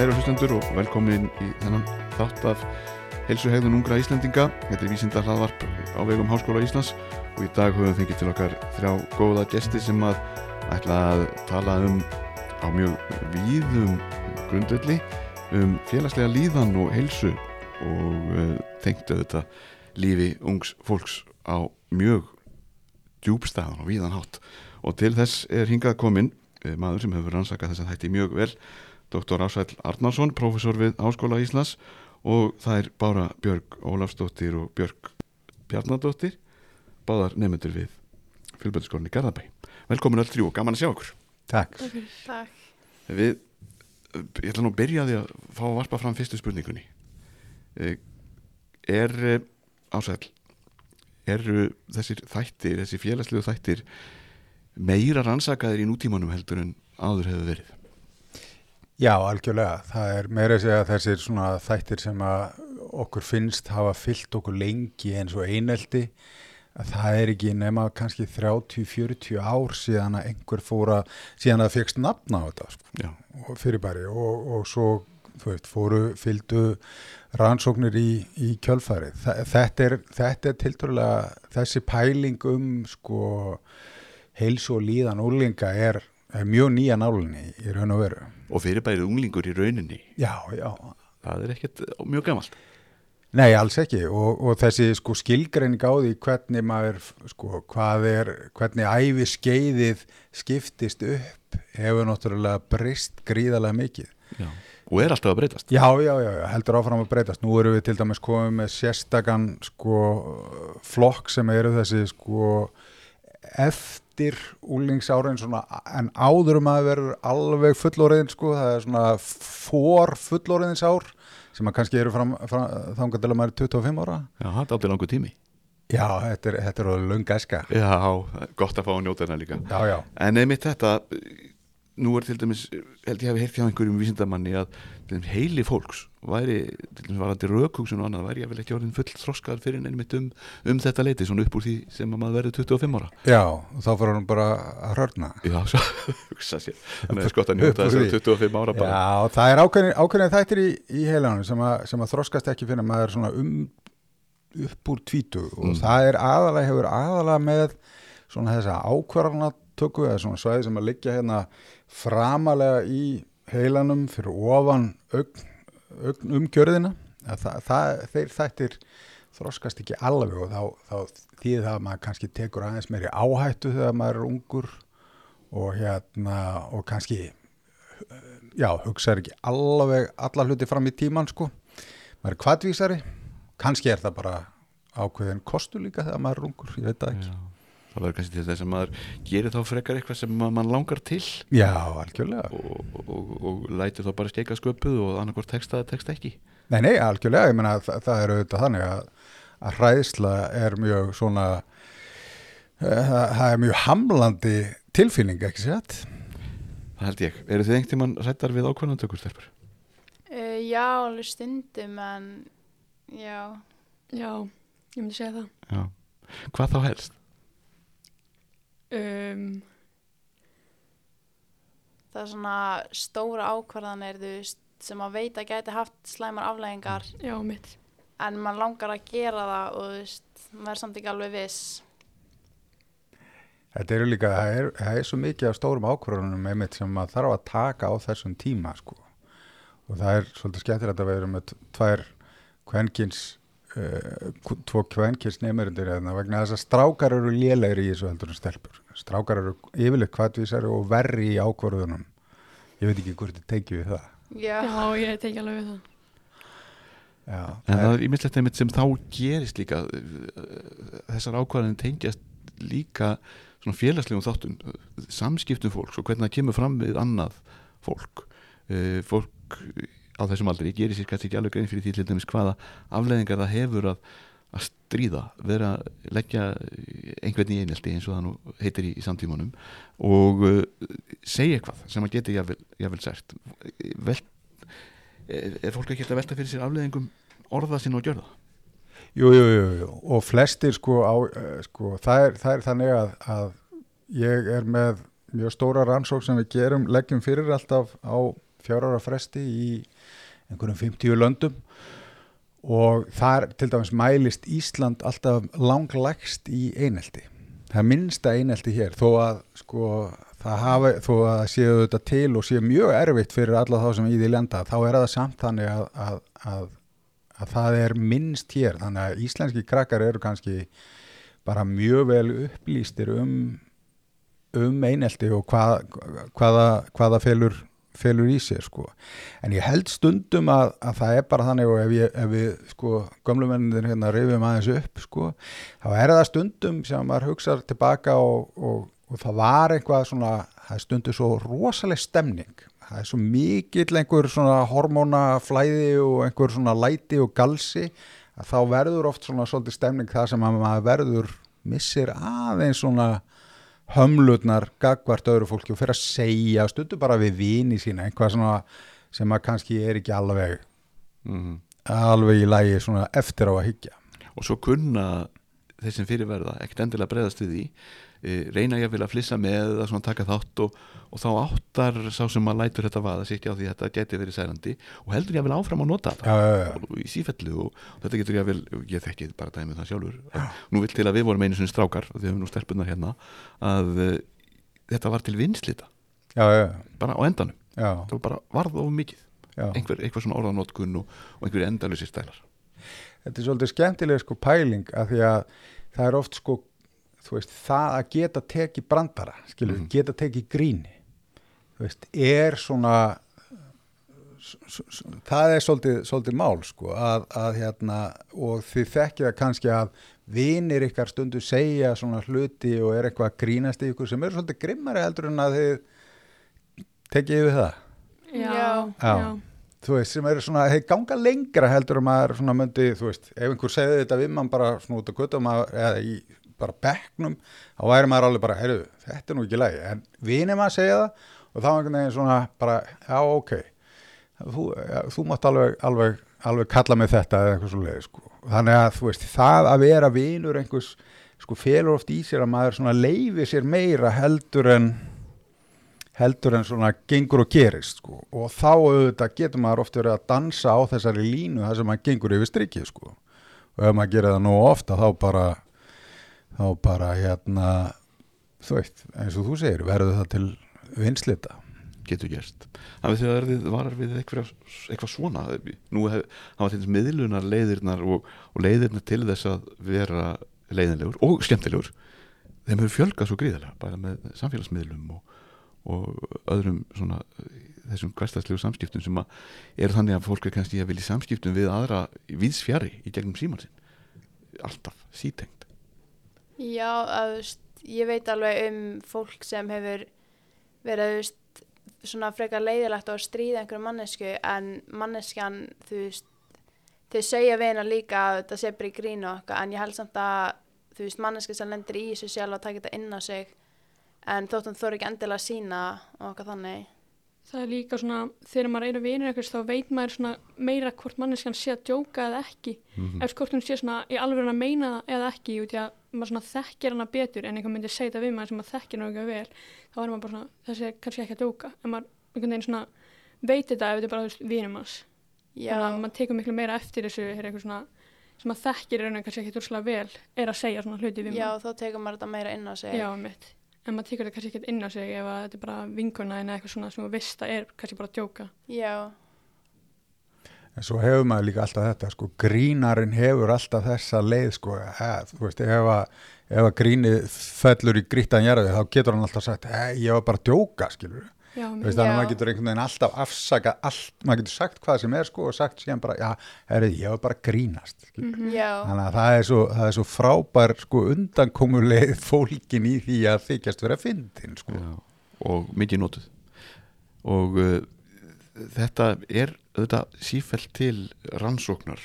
Kæru hlustendur og velkomin í þennan þátt af helsuhegðun ungra Íslandinga. Þetta er vísinda hlaðvarp á vegum Háskóla Íslands og í dag höfum við fengið til okkar þrjá góða gesti sem að ætla að tala um á mjög víðum grundvelli um félagslega líðan og helsu og uh, tengdu þetta lífi ungs fólks á mjög djúbstæðan og víðan hátt og til þess er hingað kominn eh, maður sem hefur rannsakað þess að þætti mjög vel Dr. Ásvæl Arnarsson, professor við Háskóla Íslands og það er Bára Björg Ólafsdóttir og Björg Bjarnadóttir báðar nefnendur við fylgbjörnskólinni Garðabæ. Velkomin öll þrjú og gaman að sjá okkur. Takk. Takk. Við, ég ætla nú að byrja því að fá að varpa fram fyrstu spurningunni. Eh, Er, eh, Ásvæl, eru þessir þættir, þessir félagslegu þættir meira rannsakaðir í nútímanum heldur en áður hefur verið? Já, algjörlega. Það er meira að segja þessir svona þættir sem að okkur finnst hafa fyllt okkur lengi eins og eineldi að það er ekki nema kannski 30-40 ár síðan að einhver fóra, síðan að það fegst nafna á þetta sko, fyrirbæri og, og svo þú veist, fóru, fylgdu rannsóknir í, í kjölfæri. Þetta er, þetta er tilturlega þessi pæling um sko heilsu og líðan úrlinga er mjög nýja nálinni í raun og veru. og fyrirbærið unglingur í rauninni, Já, já. það er ekkert mjög gamalt. Nei, alls ekki og, og þessi sko skilgreining á því hvernig maður, sko, hvað er, hvernig æfi skeiðið skiptist upp hefur náttúrulega breyst gríðarlega mikið. Já. Og er alltaf að breytast. Já, já, já, heldur áfram að breytast. Nú erum við til dæmis komið með sérstakann sko flokk sem eru þessi sko eftir úlingsárin svona, en áður um að verður alveg fullóriðin sko, það er svona for fullóriðins ár sem að kannski eru fram, fram þangað til að maður er 25 ára. Já, það er átti langu tími. Já, þetta er, þetta er löng æska. Já, gott að fá að njóta hérna líka. Já, já. En einmitt þetta, nú er til dæmis, held ég hafi heyrt hjá einhverjum vísindamanni að heili fólks væri, til dæmis varandi rökhugsun og annað, væri ég vel ekki orðin full þroskaður fyrir en einmitt um, um þetta leiti, svona upp úr því sem að maður verður 25 ára. Já, og þá fyrir hann bara að hörna. Já, svo, hugsa sér, þannig að skott að njóta þess að 25 ára bara. Já, það er ákveðin, ákveðin þættir í, í heilanum sem, að- sem að þroskast ekki fyrir maður svona um upp úr tvítu og Mm. það er aðalega, hefur aðalega með svona þessa ákvarðanatöku eða svona svæði sem að liggja hérna framalega í heilanum fyrir ofan augn, augn umgjörðina að það, það, þeir þættir þroskast ekki alveg og þá, þá þýðir það að maður kannski tekur aðeins meiri áhættu þegar maður er ungur og hérna og kannski já, hugsaður ekki alveg alla hluti fram í tíman sko. Maður er kvadvísari kannski er það bara ákveðin kostur líka þegar maður er ungur, ég veit það ekki. Já, það verður kannski til þess að maður gerir þá frekar eitthvað sem ma- mann langar til Já, algjörlega og, og, og lætur þá bara skeika sköpuð og annarkvort texta eða texta ekki. Nei, nei, algjörlega, ég meina það, það er auðvitað þannig að, að hræðsla er mjög svona uh, það, það er mjög hamlandi tilfinning, ekki sétt? Það held ég. Eru þið einhvern tímann rættar við ákvörðantökur, stelpur? Uh, já, alveg stundum, en já. Já, ég myndi segja það. Já. Hvað þá helst? Um, Það er svona stóra ákvarðanir, þú veist, sem að veit að gæti haft slæmar afleggingar, já, mitt. en mann langar að gera það og þú veist, maður er samt ekki alveg viss. Þetta eru líka, það er, það er svo mikið af stórum ákvörðunum einmitt sem maður þarf að taka á þessum tíma sko. Og það er svolítið skemmtilegt að við erum með tvær kvenkins, uh, tvo kvenkins neymarindir eða vegna þess að strákar eru lélegri í þessu heldur en stelpur. Strákar eru yfirleitt kvartvísari og verri í ákvörðunum. Ég veit ekki hvort þið tekið við það. Já. Ég teki alveg við það. Já, En það er ímyndslegt einmitt sem þá gerist líka þessar ákvarðanir tengjast líka svona félagslegum þáttum samskiptum fólks og hvernig það kemur fram við annað fólk Eh, fólk á þessum aldrei gerir sér kannski ekki alveg grein fyrir því til dæmis hvaða afleðingar það hefur að stríða, vera leggja einhvern í einelti eins og það nú heitir í, í samtímanum og uh, segja eitthvað sem að geti jafnvel sært Vel, er, fólk ekki að velta fyrir sér afleðingum orða sinna og gjörða? Jú, jú, jú, jú, og flestir sko, á, uh, sko það, er, það er þannig að, að ég er með mjög stóra rannsók sem við gerum, leggjum fyrir alltaf á fjárára fresti í einhverjum 50 löndum og þar til dæmis mælist Ísland alltaf langlægst í einelti. Það minnsta einelti hér þó að sko það hafi, þó að séu þetta til og séu mjög erfitt fyrir alla þá sem í því lenda þá er það samt þannig að, að, að, að það er minnst hér þannig að íslenski krakkar eru kannski bara mjög vel upplýstir um um einelti og hvað, hvaða, hvaða felur, felur í sér sko. En ég held stundum að, að það er bara þannig og ef, ég, ef við sko gömlumenninir hérna rifjum aðeins upp sko, þá er það stundum sem maður hugsaður tilbaka og, og, og það var einhvað svona, það stundum svo rosaleg stemning. Það er svo mikill einhver svona hormónaflæði og einhver svona læti og galsi að þá verður oft svona svolítið stemning það sem að maður verður missir aðeins svona hömlutnar gagvart öðru fólki og fyrir að segja stundu bara við vini sína einhvað svona sem að kannski er ekki alveg mm alveg í lægi svona eftir á að higgja og svo kunna þeir sem fyrirverða ekkert endilega breyðast við því e, reyna ég að flissa með að svona taka þátt og, og þá áttar sá sem að lætur þetta vaða ekki á því að þetta geti verið særandi og heldur ég að vilja áfram að nota þetta já, já. og í sífellu og, þetta getur ég að vel ég þekkið bara dæmið það sjálfur nú vil til að við vorum einu sinni strákar og þið höfum nú stelpunar hérna að uh, þetta var til vinslita já, já, bara á endanum, já, það var bara varð of mikið. Einhver, einhver svona orðanótkun og, og einhver endalusir stælar. Þetta er svolítið skemmtileg sko pæling að því að það er oft sko þú veist, það að geta tekið brandara skilur, Mhm. geta tekið gríni veist, er svona það er svolítið, svolítið mál sko að, að hérna, og þið þekkið það kannski að vinir ykkar stundu segja svona hluti og er eitthvað að grínast í ykkur sem eru svolítið grimmari heldur en að þið tekið yfir það Já. Já. þú veist, sem eru svona, þeir ganga lengra heldur um að svona myndi, þú veist, ef einhver segði þetta við mann bara svona út á göttum eða í bara bekknum, þá væri maður alveg bara, heyrðu, þetta er nú ekki lægi en vinir maður segja það og þá einhvern veginn svona bara, já, ok þú, ja, þú mátt alveg, alveg, alveg kalla mig þetta eða eitthvað svo leið, sko þannig að, þú veist, það að vera vinur einhvers, sko, felur oft í sér að maður svona leifi sér meira heldur en heldur en svona gengur og gerist sko. og þá auðvitað getur maður oft verið að dansa á þessari línu þar sem maður gengur yfir strikið sko. og ef maður gerir það nú ofta þá bara þá bara hérna þú veist, eins og þú segir verður það til vinslita getur gerst hafið þið verið varar við eitthvað, eitthvað svona? Nú hef, hafa til þess miðlunar leiðirnar og, og leiðirnar til þess að vera leiðinlegur og skemmtilegur þeim hefur fjölgað svo gríðarlega bara með samfélagsmiðlum og, og öðrum svona þessum hverstagslegu samskiptum sem að er þannig að fólk er kannski að vilja samskiptum við aðra viðsfjari í gegnum síman sinn. Alltaf sítengt. Já, að, ég veit alveg um fólk sem hefur verið þú veist, svona frekar leiðilegt og að stríða einhverju mannesku en manneskjan, þú veist, þau segja við hennar líka að þetta sé bara í grínu og eitthvað en ég held samt að þú veist, manneska sem lendir í þessu sjálf að taka þetta inn á sig en þóttum þú ekki endilega að sína og eitthvað þannig. Það er líka svona, þegar maður er að vinur eitthvað þá veit maður svona meira hvort manneskan sé að djóka eða ekki. Mhm. Ef hvort hún sé svona í alveg að meina eða ekki út í að maður svona þekkir hana betur en einhver myndi segja þetta við maður sem maður þekkir hana eitthvað vel þá er maður bara svona, þessi er kannski ekki að djóka en maður einhvern veginn svona veit þetta ef þetta er bara þú veist vinum hans. Já, Þannig að maður tekur miklu meira eftir þessu þegar eitthvað svona sem maður þekkir raunin kannski ekki úrslega vel er að segja svona hluti við já, maður. þá tekur maður þetta meira inn á sig. Já, mitt. En maður tekur þetta kannski ekki inn á sig ef þetta er bara vinkuna en eitthvað svona sem þú veist að er kannski bara að djóka. Já, en svo hefur maður líka alltaf þetta sko, grínarinn hefur alltaf þessa leið sko, að, þú veist, ef að ef að grínið fellur í grítan jarði þá getur hann alltaf sagt, ég var bara að djóka skilur Já, veist, þannig að maður getur einhvern veginn alltaf afsaka allt, maður getur sagt hvað sem er sko og sagt síðan bara, já, herri, ég var bara að grínast mm. Já, þannig að það er svo, það er svo frábær sko undankomuleið fólkin í því að þykjast vera fyndin sko. Já, og mikið notuð. Og uh, þetta er auðvitað sífælt til rannsóknar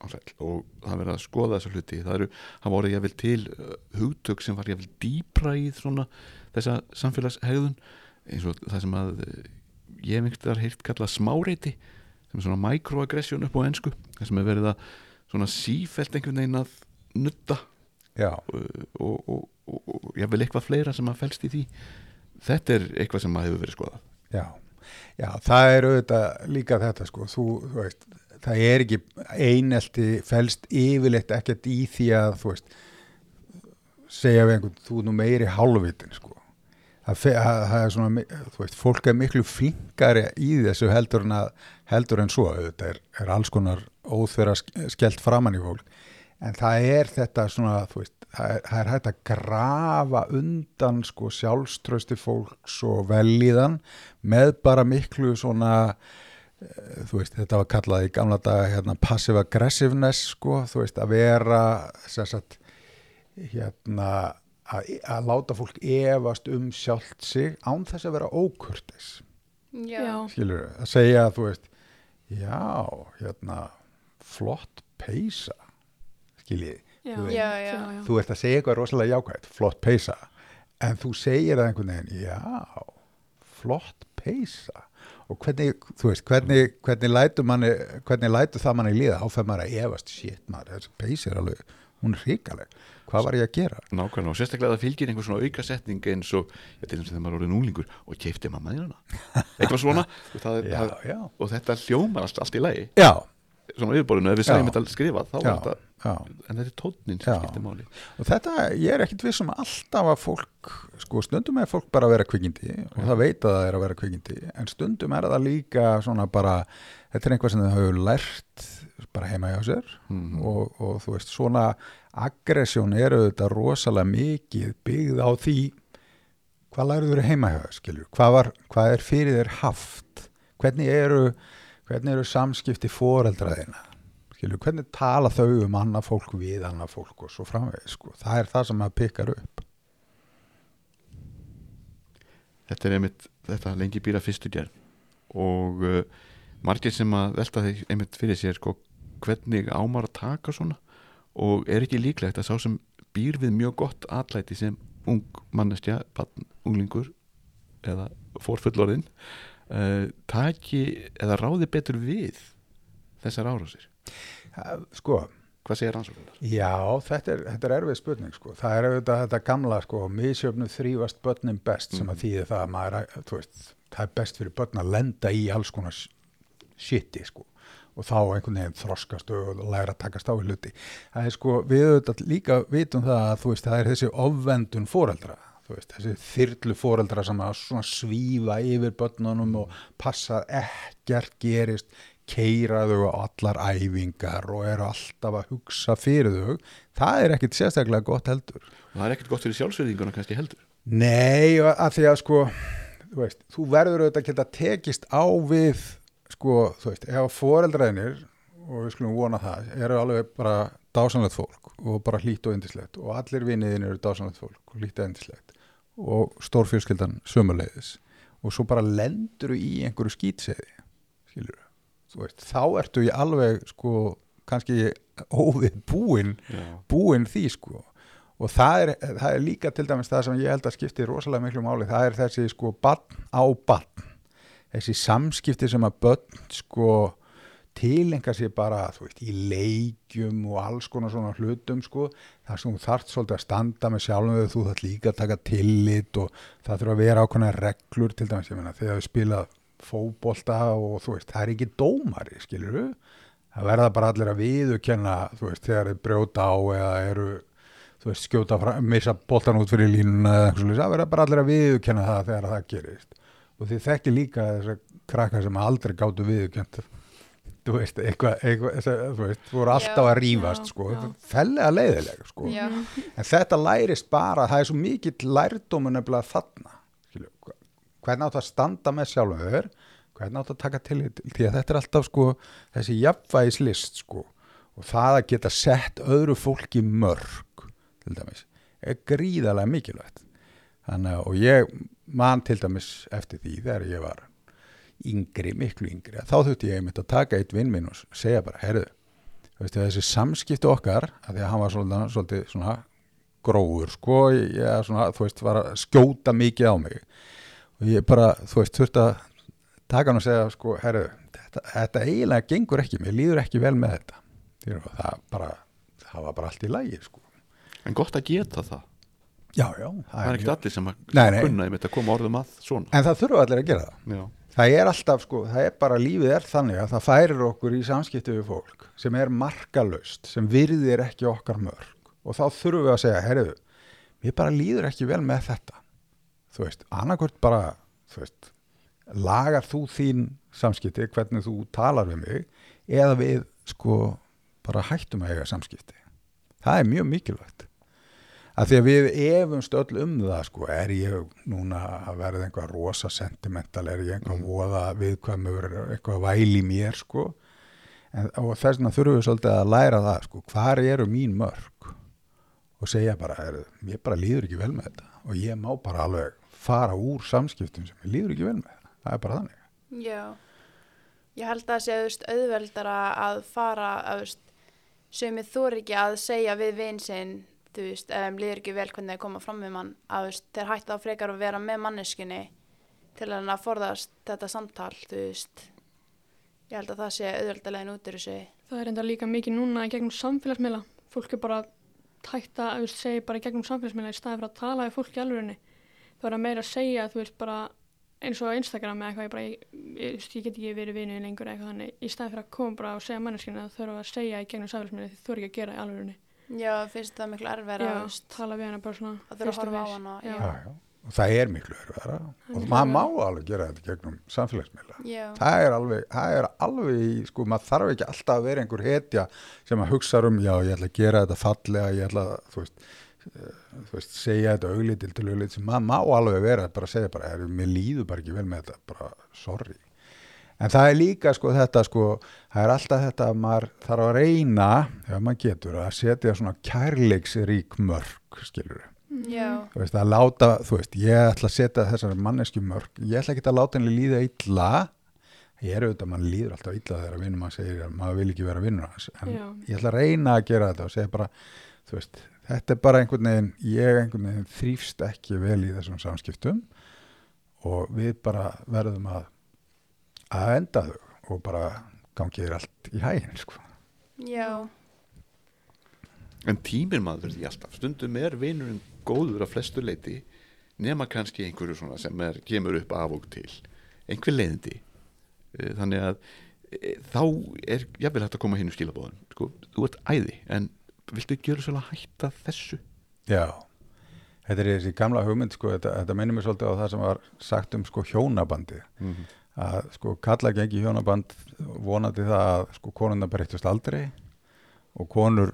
og það er verið að skoða þessa hluti. Það eru, það voru jáfnvel til uh, hugtök sem var jáfnvel dýpra í svona þessa samfélagshegðun eins og það sem að uh, ég einhvern veginn heilt kallað smáreiti sem er svona microaggression upp á ensku það sem er verið að svona sífælt einhvern veginn að nutta já, og, og, og, og, og jáfnvel eitthvað fleira sem að felst í því. Þetta er eitthvað sem að hefur verið skoðað. Já, Já, það er auðvitað líka þetta sko, þú, þú veist, það er ekki einelti felst yfirleitt ekkert í því að, þú veist, segja við einhvern, þú er nú meiri hálfvitin sko. Það, það, það er svona, þú veist, fólk er miklu flinkari í þessu heldur en, að, heldur en svo, auðvitað er, er alls konar óþverra skellt framann í fólk, en það er þetta svona, veist, það er, það er hægt að grafa undan sko sjálfströsti fólks og velíðan með bara miklu svona eh, þú veist, þetta var kallað í gamla daga hérna passive aggressiveness sko, þú veist, að vera sem sagt hérna að, að láta fólk efast um sjálft sig án þess að vera ókurtis skilur, að segja þú veist, já, hérna flott peysa skiljið, Já, Þú. Já, já. já. þú ert að segja eitthvað rosalega jákvæmt, flott peysa en þú segir það einhvern veginn já, flott peysa og hvernig, þú veist, hvernig, hvernig lætur manni, hvernig lætur það manni líða, áfæð maður að efast, shit maður, þessi peysa er alveg, hún er hrikaleg hvað var ég að gera? Nákvæmlega og sérstaklega það fylgir einhver svona auka setning eins og, já, til þess að maður er orðin úlingur og keipti mamma þín hana eitthvað svona og, það, er, Já, það, já. og þetta hljómar allt, allt í lagi Já, svona yfirborðinu, ef við segjum þetta skrifað þá já, var þetta, en þetta er tónnin sem Já. skiptir máli. Og þetta, ég er ekkit viss um alltaf að fólk, sko stundum er fólk bara að vera kvikindi og það veit að það er að vera kvikindi en stundum er það líka svona bara, þetta er einhvað sem þau hefur lært bara heima hjá sér Mhm. og, og þú veist, svona aggressjón eru þetta rosalega mikið byggð á því hvað lærður heima hjá skilur hvað, var, hvað er fyrir þér haft? Hvernig eru, hvernig eru samskipti foreldraðina skilur, hvernig tala þau um annað fólk við annað fólk og svo framvegis sko. það er það sem maður pikkar upp. Þetta er einmitt, þetta lengi býra fyrstu gerð. Og uh, margir sem að velta þeir einmitt fyrir sér sko, hvernig ámar að taka svona? Og er ekki líklegt að sá sem býr við mjög gott atlæti sem ung mannestja, unglingur eða fórfullorðin uh, taki eða ráði betur við þessar árásir sko, hvað segir rannsóknar? já, þetta er, þetta er erfið spurning sko. það er auðvitað þetta gamla sko, misjöfnu þrývast börnin best sem að þýði það að maður, veist, það er best fyrir börn að lenda í alls konar shiti sko og þá einhvern veginn þroskast og læra að takast á í hluti. Það er sko, við auðvitað líka vitum það að þú veist, það er þessi ofvendun foreldra, þú veist, þessi þyrlu foreldra sem að svífa yfir börnunum og passa ekkert gerist, keira þau á allar æfingar og eru alltaf að hugsa fyrir þau, það er ekkit sérstaklega gott heldur. og það er ekkert gott fyrir sjálfsverðinguna kannski heldur Nei, að því að sko þú veist, þú verður auðvitað að geta tekist á við sko, þú veist, ef foreldraðinir og við skulum vona það, eru alveg bara dásanlegt fólk og bara hlýtt og indislegt og allir vinniðin eru dásanlegt fólk og hlýtt og indislegt og stórfjölskyldan sömuleiðis. Og svo bara lendur í einhverju skýtseði skilur þú veist, þá ertu í alveg sko, kannski óvið búinn Já. búin því sko. Og það er, það er líka til dæmis það sem ég held að skipti rosalega miklu máli, það er þessi sko bann á bann þessi samskipti sem að börn sko tilenga sér bara veist, í leikjum og alls konar svona hlutum sko þar sem þú þarft svolítið að standa með sjálfum þau þú þarft líka að taka tillit og það þurfa að vera ákveðna reglur til dæmis, ég meina þegar við spilað fótbolta og þú veist, það er ekki dómari skilur við, það verða bara allir að veist, þegar þeir brjóta á eða eru veist, skjóta fram, missa boltan út fyrir línuna eða eitthvað svolítið, það verða bara allir að viðurkenna það þegar það gerist. Og þið þekki líka þessar krakka sem aldrei gáttu viðurkent þú veist, eitthvað, eitthvað þú veist, þú voru alltaf Já, að rífast já, sko, fellega leiðilega sko. Já, en þetta lærist bara, það er svo mikill lærdómu nefnilega þarna skilju, hvernig átt að standa með sjálfum þau hvernig átt að taka til því að þetta er alltaf sko þessi jafnvægislist sko og það að geta sett öðru fólki mörg til dæmis er gríðarlega mikilvægt. Þannig að og ég man til dæmis eftir því þegar ég var yngri, miklu yngri. Þá þurfti ég einmitt að taka eitt vinn minn og segja bara, herðu þú veist, þessi samskipti okkar að því að hann var svolítið, svolítið svona grófur sko, ég svona, veist, var að skjóta mikið á mig. Og ég bara, þú veist, þurfti að taka hann og segja, sko, herru þetta, þetta eiginlega gengur ekki, mér líður ekki vel með þetta. Það bara það var bara allt í lagi, sko. En gott að geta það. Já, já, það er ekkert allir sem að kunna einmitt að koma orðum að svona. En það þurfa allir að gera það. Já. Það er alltaf sko, það er bara lífið er þannig að það færir okkur í samskipti við fólk sem er markalöst, sem virðir ekki okkar mörg. Og þá þurfum við að segja, herriðu, við bara líður ekki vel með þetta. Þú veist, annarkvört bara þú veist, lagar þú þín samskipti, hvernig þú talar við mig eða við sko bara hættum að eiga samskipti. Það er mjög mikilvægt að því að við efumst öll um það sko, er ég núna að verða einhvað rosa sentimental, er ég einhvað Mm. voða viðkvæmur, eitthvað væli mér sko, en, og þess vegna þurfum við svolítið að læra það sko, hvar eru mín mörg og segja bara, er, ég bara líður ekki vel með þetta. Og ég má bara alveg fara úr samskiptum sem ég líður ekki vel með. Það er bara þannig. Já, ég held að það sé veist, auðveldara að fara veist, sem þú er ekki að segja við vin sinn þú veist, ef þeim líður ekki vel hvernig þeir koma fram við mann að þeir hætta á frekar að vera með manneskinni til að forðast þetta samtal, þú veist ég held að það sé auðveldalegin út úr þessu Það er enda líka mikið núna í gegnum samfélagsmiðla. Fólk er bara tætt að, veist, segja bara í gegnum samfélagsmiðla í staði fyrir að tala við fólk í alvörinni. Það er að meira að segja, þú veist, bara eins og Instagram eða eitthvað, ég ég, ég, ég get ekki verið vinið lengur eitthvað þannig, í staði fyrir að koma bara og segja manneskinu að þau eru að segja í gegnum samfélagsmiðla því þú eru ekki að gera í alvörinni. Já, finnst það miklu erfæra Já, þú veist, tala við hana bara svona. að þurfa að horfa á hana Já. já. og það er miklu erfara og maður má alveg gera þetta gegnum samfélagsmiðla. Það er alveg, það er alveg í, sko, maður þarf ekki alltaf að vera einhver hetja sem að hugsa um, já, ég ætla að gera þetta fallega, ég ætla að, þú veist, eh, þú veist segja þetta auglítil til auglítil sem maður má alveg vera, bara að segja bara, er, mér líður bara ekki vel með þetta, bara, sorry en það er líka, sko, þetta, sko það er alltaf þetta að maður þarf að reyna, ef maður getur, að setja svona kærleiksrík mörg, skilur Já. þú veist, að láta, þú veist, ég ætla að setja þessari manneski mörg, ég ætla ekki að láta henni líða illa ég er auðvitað, mann líður alltaf illa þegar vinnum mann segir að maður vil ekki vera vinnur hans en Já. ég ætla að reyna að gera þetta og segja bara, þú veist, þetta er bara einhvern veginn, ég einhvern veginn þrýfst ekki vel í þessum samskiptum og við bara verðum að að enda þau og bara gangið þér allt í hæginn, sko. Já. En tímir maður því alltaf. Stundum er vinurinn góður að flestu leiti nema kannski einhverju svona sem er, kemur upp af og til. Einhver leiðindi. Eh, þannig að e, þá er jafnvel hægt að koma hinn úr skilabóðum sko, þú ert æði en viltu gera svolítið að hætta þessu? Já, þetta er þessi gamla hugmynd sko, þetta, þetta minnir mér svolítið á það sem var sagt um sko hjónabandi mm -hmm. Að sko kalla gengi hjónaband vonandi það að sko konuna breyttust aldrei og konur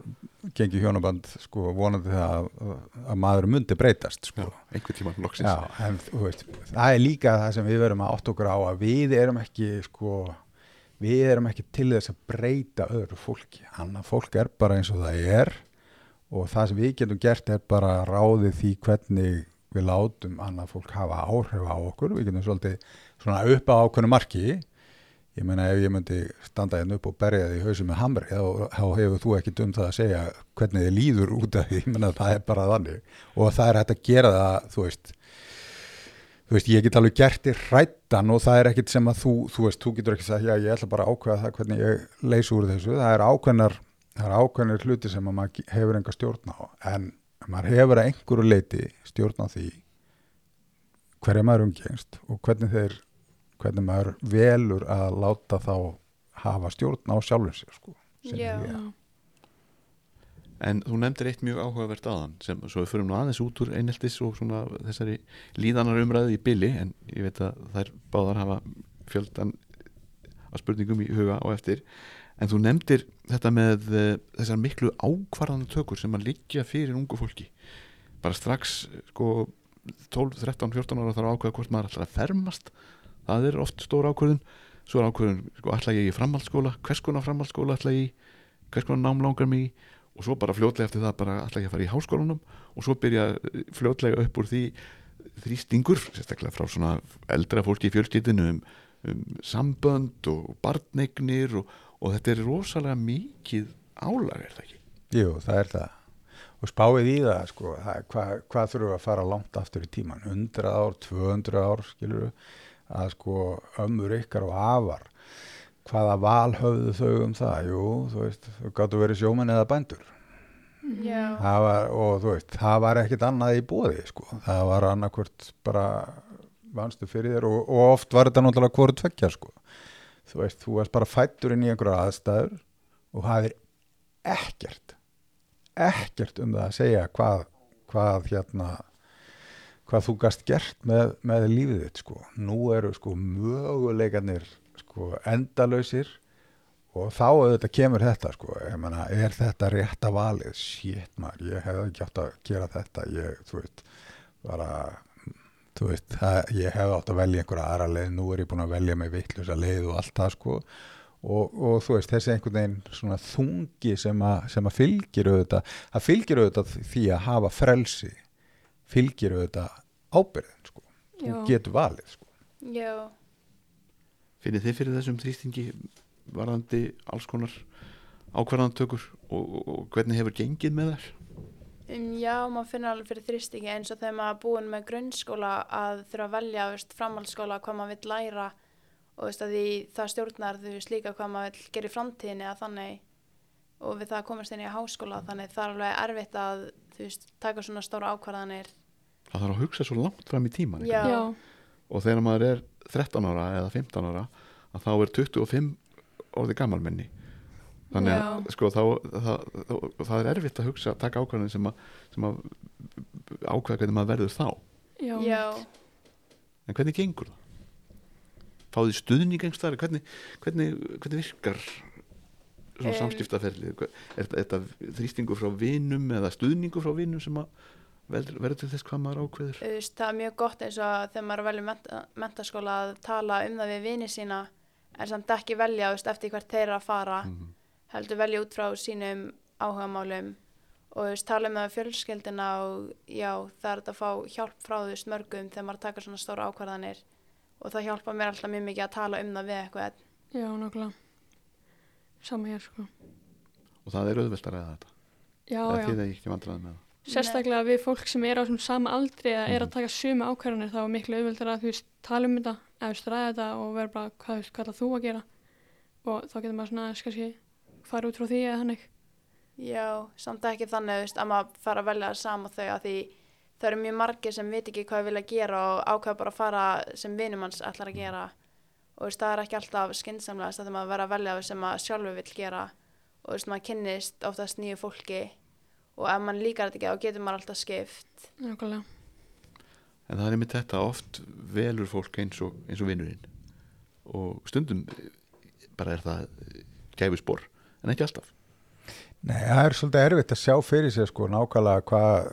gengi hjónaband sko vonandi það að, að maður myndi breytast sko. einhver tíma loksins. Já, en veist, það er líka það sem við verum að átt okkur á að við erum ekki sko, við erum ekki til þess að breyta öðru fólki, annað fólk er bara eins og það er og það sem við getum gert er bara ráðið því hvernig við látum annað fólk hafa áhrif á okkur, við getum svolítið svona upp á ákveðnu marki. Ég meina ef ég myndi standa hérna upp og berja því í hausum með hamri þá, þá hefur þú ekki um það að segja hvernig þið líður út af því, ég meina það er bara þannig. Og það er hægt að gera það þú veist þú veist, ég get alveg gert þér hrættan og það er ekkit sem að þú, þú veist, þú getur ekki sagt, já, ég ætla bara að ákveða það hvernig ég leysi úr þessu, það er ákveðnar það er ákveðnar hluti sem að maður hefur enga stjórn á, en maður hefur að einhverju leiti stjórn á því hverja maður umgengst og hvernig þeir hvernig maður velur að láta þá hafa stjórn á sjálfum sér sko. En þú nefndir eitt mjög áhugavert aðan sem svo við förum nú aðeins út úr eineltis og svona þessari líðanar umræði í billi en ég veit að þær báðar hafa fjöldan að spurningum í huga og eftir. En þú nefndir þetta með uh, þessar miklu ákvarðan tökur sem að liggja fyrir ungu fólki. Bara strax sko 12, 13, 14 ára þarf að ákveða hvort maður ætlar að fermast það er oft stór ákvörðun. Svo er ákvörðun, sko, ætla ég í framhaldsskóla? Hvers konar framhaldsskóla ætla ég í? Hvers konar nám langar mig í? Og svo bara fljótlega eftir það bara ætla ég að fara í háskólanum og svo byrja eh, fljótlega upp úr því þrýstingur, sérstaklega frá svona eldra fólki í fjölskyldinu um, um sambönd og barnegnir og, og þetta er rosalega mikið álag er það ekki? Jú, það er það. Og spáið í það, sko, það, hvað, hvað þurfum við að fara langt aftur í tíman 100 ár, 200 ár, skilur að sko ömmur ykkar og afar hvaða val höfðu þau um það? Jú, þú veist, þau gáttu verið sjómenn eða bændur. Það var, og þú veist, það var ekkit annað í bóði, sko, það var annarkvört bara vannstu fyrir þér og, og oft var þetta náttúrulega hvort tveggja sko. þú veist, þú varst bara fættur inn í einhverja aðstæður og hafðir ekkert ekkert um það að segja hvað, hvað hérna hvað þú gast gert með, með lífið þitt sko. nú eru sko möguleikarnir sko endalausir og þá auðvitað kemur þetta sko, ég meina, er þetta rétta valið, shit maður, ég hefði ekki átt að gera þetta, ég, þú veist, bara, þú veist, það, ég hefði átt að velja einhverja aðra leið, nú er ég búin að velja mig vittlusa leið og allt það sko, og, og þú veist, þessi einhvern veginn svona þungi sem að, sem að fylgir auðvitað, það fylgir auðvitað því að hafa frelsi, fylgir auðvitað ábyrðin sko, þú getur valið sko. Já, finnir þið fyrir þessum þrýstingi varðandi alls konar ákvarðantökur og, og, og hvernig hefur gengið með þær? Um, já, maður finnur alveg fyrir þrýstingi eins og þegar maður er búin með grunnskóla að þurfa að velja veist, framhaldsskóla hvað maður vill læra og veist, að því það stjórnar þú veist líka hvað maður vill gera í framtíðinni að þannig og við það að komast inn í háskóla þannig það er alveg erfitt að þú veist, taka svona stóra ákvarðanir. Það þarf að hugsa svo langt fram í tíman Já. Já, og þegar maður er 13 ára eða 15 ára að þá er 25 orðið gammalmenni þannig að Já. sko, þá, það, það, það er erfitt að hugsa taka ákvarðanir sem að, sem að ákveða hvernig maður verður þá. Já, Já, en hvernig gengur það? Fáðu stuðning einhverstaðar hvernig, hvernig, hvernig virkar svona Em. samskiptaferli er þetta- þrýstingur frá vinum eða stuðningur frá vinum sem að verður, til þess hvað maður ákveður veist, það er mjög gott eins og þegar maður er að velja menta, mentaskóla að tala um það við vini sína en samt ekki velja veist, eftir hvert þeir eru að fara Mhm. heldur velja út frá sínum áhugamálum og veist, tala um það við fjölskyldina og já, það er að fá hjálp frá veist mörgum þegar maður taka svona stóra ákvarðanir og það hjálpa mér alltaf mjög mikið að tala um það við eitthvað já, nákvæmlega Sama hér, sko. Og það er auðvelt að ræða þetta? Já, eða já, þið er ekki vandræðið með það? Sérstaklega við fólk sem er á þessum sama aldri eða er Mhm. að taka sömu ákvarðanir þá er miklu auðveldar að þú veist tala um þetta eða þú veist ræða þetta og vera bara hvað, þú veist, hvað þú að gera? Og þá getur maður svona aðeins kannski fara út frá því eða hannig Já, samt ekki þannig veist, að maður fara að velja sama þau að því það eru mjög margir sem veit ekki hvað þau vilja gera og ákveða bara að fara sem vinum hans ætlar að gera og þú veist, það er ekki alltaf skynsamlega þegar maður verður að velja sem maður sjálfur vill gera. Og þú veist, maður kynnist oftast nýju fólki. Og ef mann líkar þetta ekki þá getur maður alltaf skipt. Nákvæmlega. En það er einmitt þetta oft velur fólk eins og, eins og vinurinn. Og stundum eh, bara er það gæfi spór en ekki alltaf. Nei, það er svolítið erfitt að sjá fyrir sér sko nákvæmlega hvað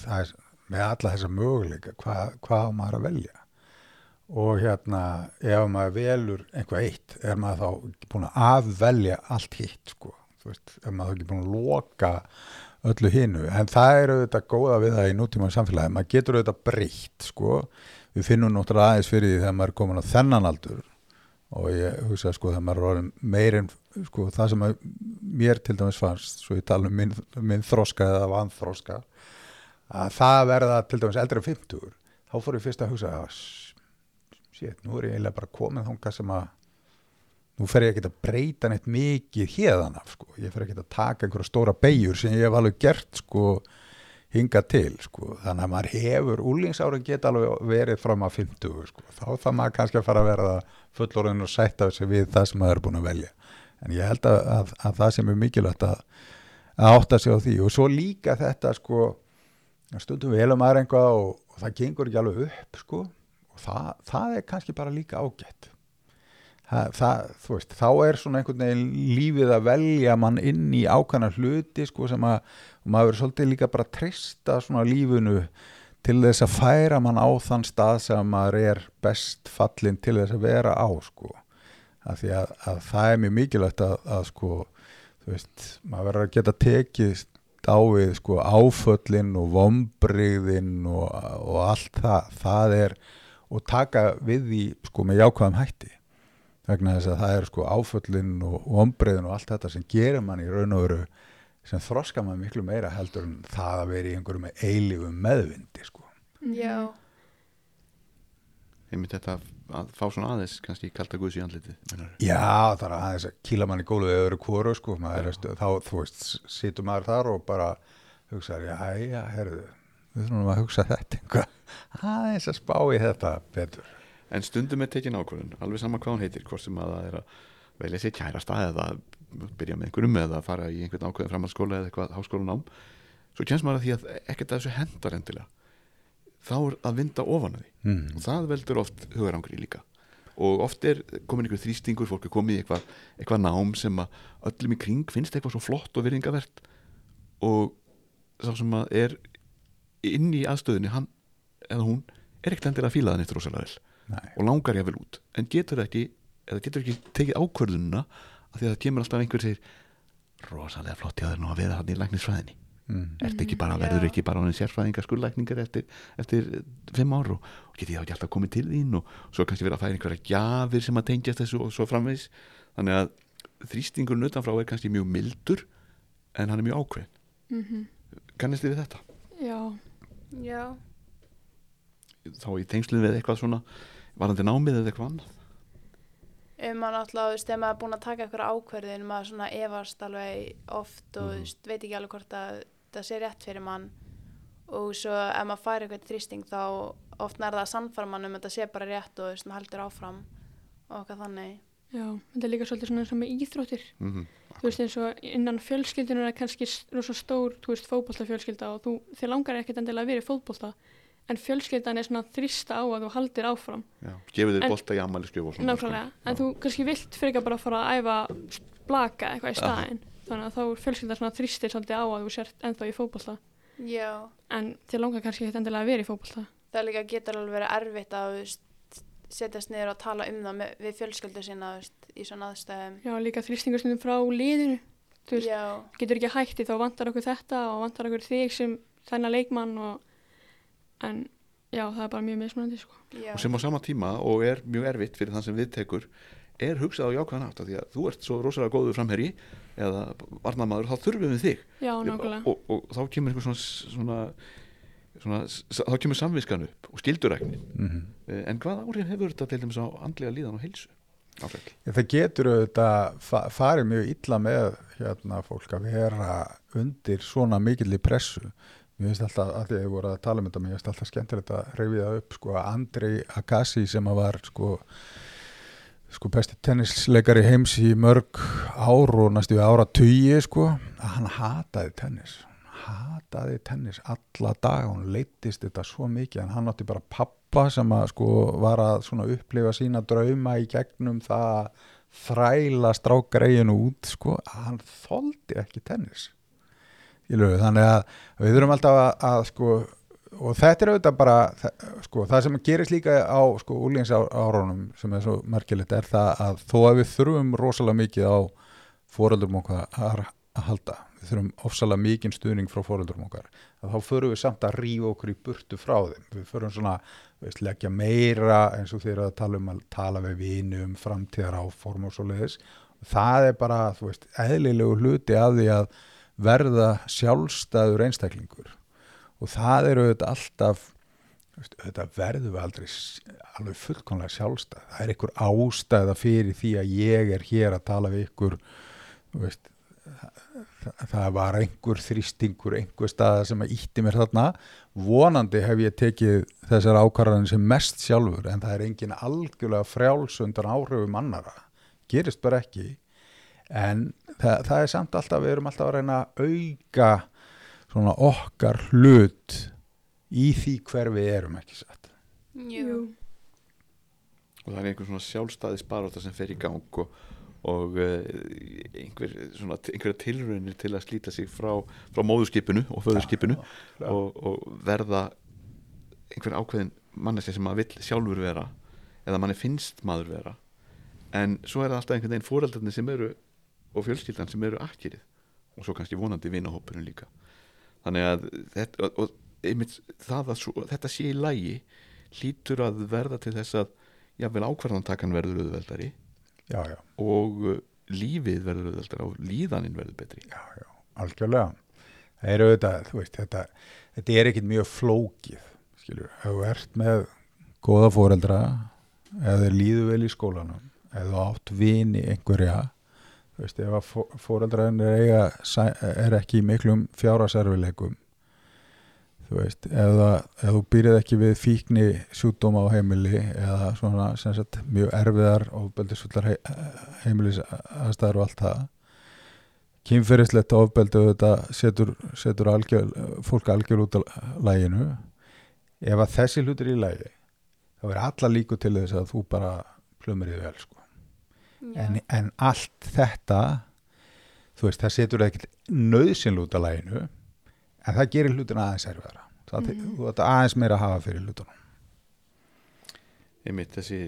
það með alla þessa möguleika hvað, hvað maður að velja og hérna ef maður velur einhvað eitt er maður þá búin að afvelja allt hitt sko, veist, er maður þá ekki búin að loka öllu hinu, en það er auðvitað góða við það í nútíma samfélagi, maður getur auðvitað breytt sko, við finnum náttúrulega aðeins fyrir því þegar maður er komin á þennan aldur. Og ég hugsa sko þegar maður er meirinn sko það sem mér til dæmis fannst svo ég tala um minn, minn þroska eða vanþroska að það verða til dæmis eldri en 50 þá fór ég fyrst að hugsa að shit, nú er ég eiginlega bara komið þangað sem að nú fer ég ekki að breyta neitt mikið hérðan af sko, ég fer ekki að taka einhverja stóra beigjur sem ég hef alveg gert sko hinga til sko, þannig að maður hefur úlingsárin geta alveg verið fram að 50 sko, þá það maður kannski að fara að vera fullorðin og sætta sig við það sem maður er búin að velja. En ég held að, að, að það sem er mikilvægt að, að átta sig á því. Og svo líka þetta sko stundum velum maður einhvað og, og það gengur ekki alveg upp sko það, það er kannski bara líka ágætt. Það, það, veist, þá er svona einhvern veginn lífið að velja mann inn í ákvæmna hluti sko sem að maður verður svolítið líka bara að treysta svona lífinu til þess að færa mann á þann stað sem maður er best fallin til þess að vera á sko. Af því að, að það er mjög mikilvægt að, að sko, veist, maður verður að geta tekið á við sko áföllin og vombriðin og, og allt það, það er og taka við því sko með jákvæðum hætti vegna þess að það er sko áföllin og vombriðin og allt þetta sem gerir mann í raun og veru sem þroska mann miklu meira heldur en það að vera í einhverju með eilífum meðvindi sko. Já, einmitt þetta að fá svona aðeins kannski kalda guðs í meinarðu? Já, það er aðeins að kýla mann í gólfið öðru kóru sko, er, þá þú veist situr maður þar og bara hugsaður, já, já, herðu við þurfum að hugsa þetta eitthvað. Aðeins að spá í þetta betur. En stundum er tekin ákvörðun alveg sama hvað hún heitir, hvort sem að það er að velja sér kærasta eða byrja með einhverjum eða fara í einhvern ákveðin framhaldsskóla eða eitthvað háskólanám. Svo kemst maður að því að ekkert að þessu hendar endilega. Þá er að vinda ofan að því. Mm. og það veldur oft hugarangri líka. Og oft er komin einhver þrýstingur fólk er komið í eitthvað, eitthvað nám sem að öllum í kring finnst eitthvað svo flott og virðingavert. Og sá sem að er inn í aðstöðinni hann eða hún er ekkert endilega að fíla það neitt rosalega vel. Nei. og langar ég vel út. En getur ekki, eða getur ekki tekið ákvörðununa af því að það kemur alltaf einhver segir rosalega flott ég að það nú að vera hann í læknisfræðinni. Mm. Ertu ekki bara, verður ekki bara honum sérfræðingar skurðlækningar eftir, eftir eh, fimm ár og, og geti þá ekki alltaf komið til þín og svo kannski verið að færa einhverja gjafir sem að tengjast þessu og svo framvegis. Þannig að þrýstingurinn utanfrá er kannski mjög mildur en hann er mjög ákveðin mm kannist þið við þetta? Já, Já, Þá í tengslinn við eitthvað svona varandi námið eða eitthvað annað? Um maður náttúrulega, þú veist, þegar maður er búin að taka eitthvað ákverðin, maður svona efast alveg oft og, þú veist, veit ekki alveg hvort að það sé rétt fyrir mann. Og svo ef maður fær eitthvað þrýsting þá oft nær það að sannfara mann um að þetta sé bara rétt og, þú veist, maður heldur áfram og eitthvað þannig. Já, þetta er líka svolítið svona eins og með íþróttir. Mm -hmm. þú veist eins og innan fjölskyldunar er kannski rosa stór, þú veist, fótboltafjölskylda og þú, þér langar ekkert endilega að vera í fótbolta en fjölskyldan er svona þrýsta á að þú haldir áfram. Gefið þið bolta í ammæliskjöf og svona nákvæmlega, en Já. þú kannski vilt frekar bara fara að æfa blaka eitthvað í Já. staðinn. Þannig að þá er fjölskyldan svona þrýstir svolítið á að þú sért ennþá í fótbolta. Já, en þér langar kannski ekkert endilega að vera í fótbolta. Það líka getur alveg verið erfitt að, þú veist, setjast niður og tala um það með, við fjölskyldu sína, veist, í svona aðstæðum. já, líka þrýstingastundum frá liðinu þú veist, Já, getur ekki hætti þá vantar okkur þetta og vantar okkur þig sem þennan leikmann og en já, það er bara mjög mismunandi sko. já. og sem á sama tíma og er mjög erfitt fyrir þann sem við tekur er hugsað á jákvæðan átt því að þú ert svo rosalega góður framherji eða varnamaður, þá þurfum við þig já, nákvæmlega og, og, og þá kemur einhver svona, svona, svona s- þá kemur samviskan upp og skilduræknin Mm en hvað áhrif hefur þetta til dæmis á andlega líðan og heilsu Áfell. Það getur auðvitað fa farið mjög illa með hérna fólk að vera undir svona mikill í pressu. Mér finnst alltaf, að því að ég voru að tala um þetta, mér finnst alltaf skemmtilegt að reyfi það upp, sko, Andrei Agassi sem var, sko, sko, besti tennisleikari heims í mörg ár og næstu ára tugi, sko, að hann hataði tennis. Hataði tennis alla dag, hún leittist þetta svo mikið, en hann átti bara pappa sem að, sko, var að svona upplifa sína drauma í gegnum það að þræla strákgreinu út, sko, að hann þoldi ekki tennis. Lögu, þannig að við þurfum alltaf að, að sko, og þetta er auðvitað bara, sko, það sem gerist líka á, sko, úlíðinsárunum sem er svo merkilegt er það að þó að við þurfum rosalega mikið á fóröldurum okkar að halda, við þurfum ofsalega mikið stuðning frá fóröldurum okkar, að þá förum við samt að rífa okkur í burtu frá þeim, við förum svona, veist, leggja meira eins og þeir eru að tala um að tala við vini um framtíðar áform og svo leiðis, það er bara, þú veist, eðlilegu hluti að því að verða sjálfstæður einstaklingur. Og það eru auðvitað alltaf auðvitað verðum við aldrei alveg fullkomlega sjálfstæð. Það er einhver ástæða fyrir því að ég er hér að tala við ykkur veist það, var einhver þrýstingur einhver staða sem að ítti mér þarna. Vonandi hef ég tekið þessar ákvarðanir sem mest sjálfur en það er engin algjörlega frjálsundan áhrifum annara gerist bara ekki. En það, það er samt alltaf við erum alltaf að reyna að auka svona okkar hlut í því hver við erum ekki satt? Jú. og það er einhver svona sjálfstæði sparóta sem fer í gang og, og uh, einhver, svona, einhverja tilraunir til að slíta sig frá, frá móðurskipinu og föðurskipinu já. og, og verða einhver ákveðin manneski sem maður vill sjálfur vera eða manni finnst maður vera. En svo er það alltaf einhvern veginn fóreldarnir sem eru og fjölskyldan sem eru akkirið og svo kannski vonandi vinahópurinn líka. Þannig að þetta, og, einmitt, að svo, þetta sé í lægi hlýtur að verða til þess að jáfnvel ákvarðantakan verður auðveldari já, já, og uh, lífið verður auðveldari og líðaninn verður betri. Já, já, algjörlega. Það er auðvitað, þú veist þetta, þetta er ekkit mjög flókið skilur, ef þú ert með góða fóreldra eða þeir líðu vel í skólanum eða þú átt vini einhverja þú veist, ef að fóreldra er, er ekki í miklum fjárasærfileikum þú veist, ef, það, ef þú býrið ekki við fíkni sjúkdóma á heimili eða svona sem sagt, mjög erfiðar ofbeldisfullar he, heimilis aðstæður og allt það kynferðislegt ofbeldi þetta setur, setur algjör, fólk algjör út af læginu ef að þessi hlutur í lægi þá er alla líku til þess að þú bara plumir þið vel sko. En, en allt þetta þú veist, það setur ekkert nöðsynlu út af læginu en það gerir hlutin aðeins erfiðara. Það, Mhm. þú ætti aðeins meira að hafa fyrir hlutunum. Einmitt þessi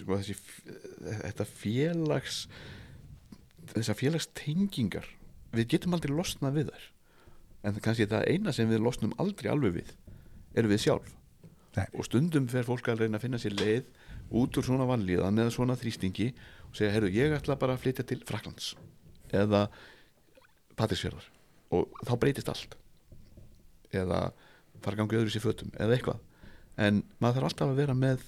sko þessi þetta félags þessar félagstengingar við getum aldrei losnað við þær. En kannski það eina sem við losnum aldrei alveg við erum við sjálf. Nei. og stundum fer fólk að reyna að finna sér leið út úr svona vanlíðan eða svona þrýstingi og segja, heyrðu, ég ætla bara að flytja til Fraklands eða Patrísfjörðar og þá breytist allt. Eða fara gangið öðru sér fötum eða eitthvað. En maður þarf alltaf að vera með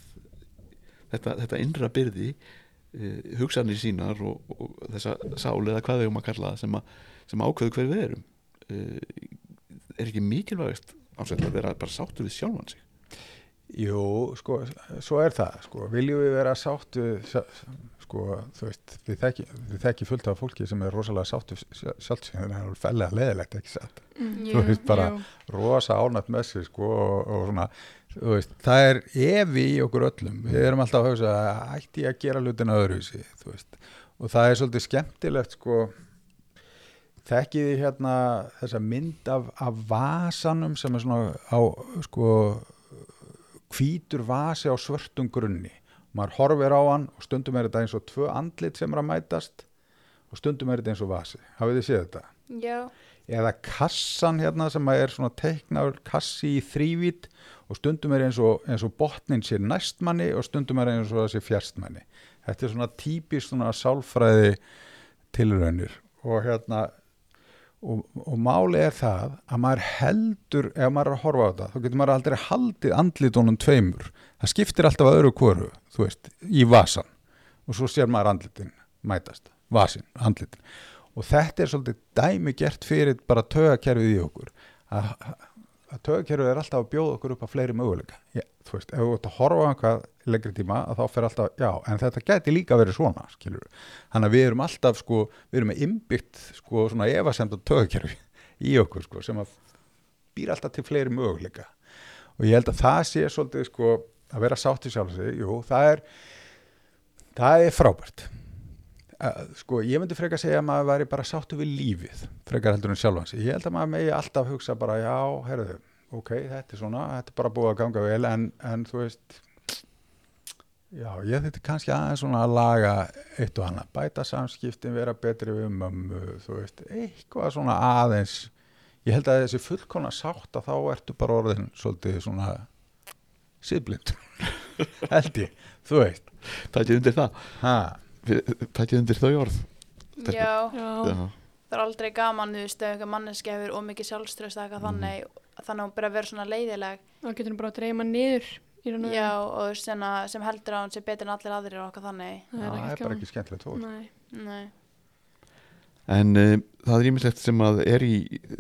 þetta, þetta innra byrði uh, hugsanir sínar og, og þessa sál eða hvað við um að kalla það sem, sem ákveðu hver við erum. Uh, er ekki mikilvægast ásett að vera bara sáttur við sjálfan sig? Jú, sko, svo er það sko, viljum við vera sáttu sko, þú veist við þekki, þekki fullt af fólki sem er rosalega sáttu sjálfsvíð, það er fellega leðilegt ekki satt, Mm. Þú veist bara- Jú. rosa ánætt með sig sko, og, og svona, þú veist það er evi í okkur öllum við erum alltaf að hugsa að ætti ég að gera hlutina öðruvísi, þú veist og það er svolítið skemmtilegt sko þekkið þið hérna þessa mynd af, af vasanum sem er svona á sko hvítur vasi á svörtum grunni maður horfir á hann og stundum er þetta eins og tvö andlit sem er að mætast og stundum er þetta eins og vasi. Hafið þið séð þetta? Já, eða kassan hérna sem er svona teiknaður kassi í þrývít og stundum er eins og, eins og botnin sér næstmanni og stundum er eins og þessi fjärstmanni þetta er svona típist svona sálfræði tilraunir og hérna og, og máli er það að maður heldur, ef maður er að horfa á þetta þá getur maður aldrei haldið andlitunum tveimur. Það skiptir alltaf að öðru hvoru þú veist, í vasan og svo sér maður andlitin mætast vasin, andlitin. Og þetta er svolítið dæmi gert fyrir bara tögakerfið í okkur. Að, að tögakerfið er alltaf að bjóða okkur upp á fleiri möguleika. Ég, þú veist, ef þú ert að horfa á einhvað lengri tíma að þá fer alltaf, já, en þetta geti líka verið svona, skilur þannig að við erum alltaf, sko, við erum með innbyggt sko, svona efasemt og tögakerfi í okkur, sko, sem að býr alltaf til fleiri möguleika. Og ég held að það sé svolítið, sko að vera sátt í sjálf sig, jú, það er það er frábært. Sko, ég myndi frekar segja að maður væri bara sáttu við lífið frekar heldur en sjálfans ég held að maður megi alltaf hugsa bara já, herðu, ok, þetta er svona þetta er bara búið að ganga vel en, en þú veist já, ég þetta kannski aðeins svona að laga eitt og annað, bæta samskiptin vera betri við mömmu, þú veist eitthvað svona aðeins. Ég held að þessi fullkona sátt að þá ertu bara orðin svolítið svona síðblind held ég, þú veist. Tækið undir það. Ha, Tækið undir þau orð. Já, Já, það er aldrei gaman, þú veist, ef eitthvað manneski hefur ómikið sjálfströst eða eitthvað Mhm. þannig, þannig að hún bara vera svona leiðileg. þá getur hann bara að dreyma niður Já, og veist, sem, sem heldur að hún sé betur en allir aðrir og eitthvað þannig. það það er er ekkert bara ekki skemmtilegt fólk Nei. Nei. En uh, það er ímislegt sem að er í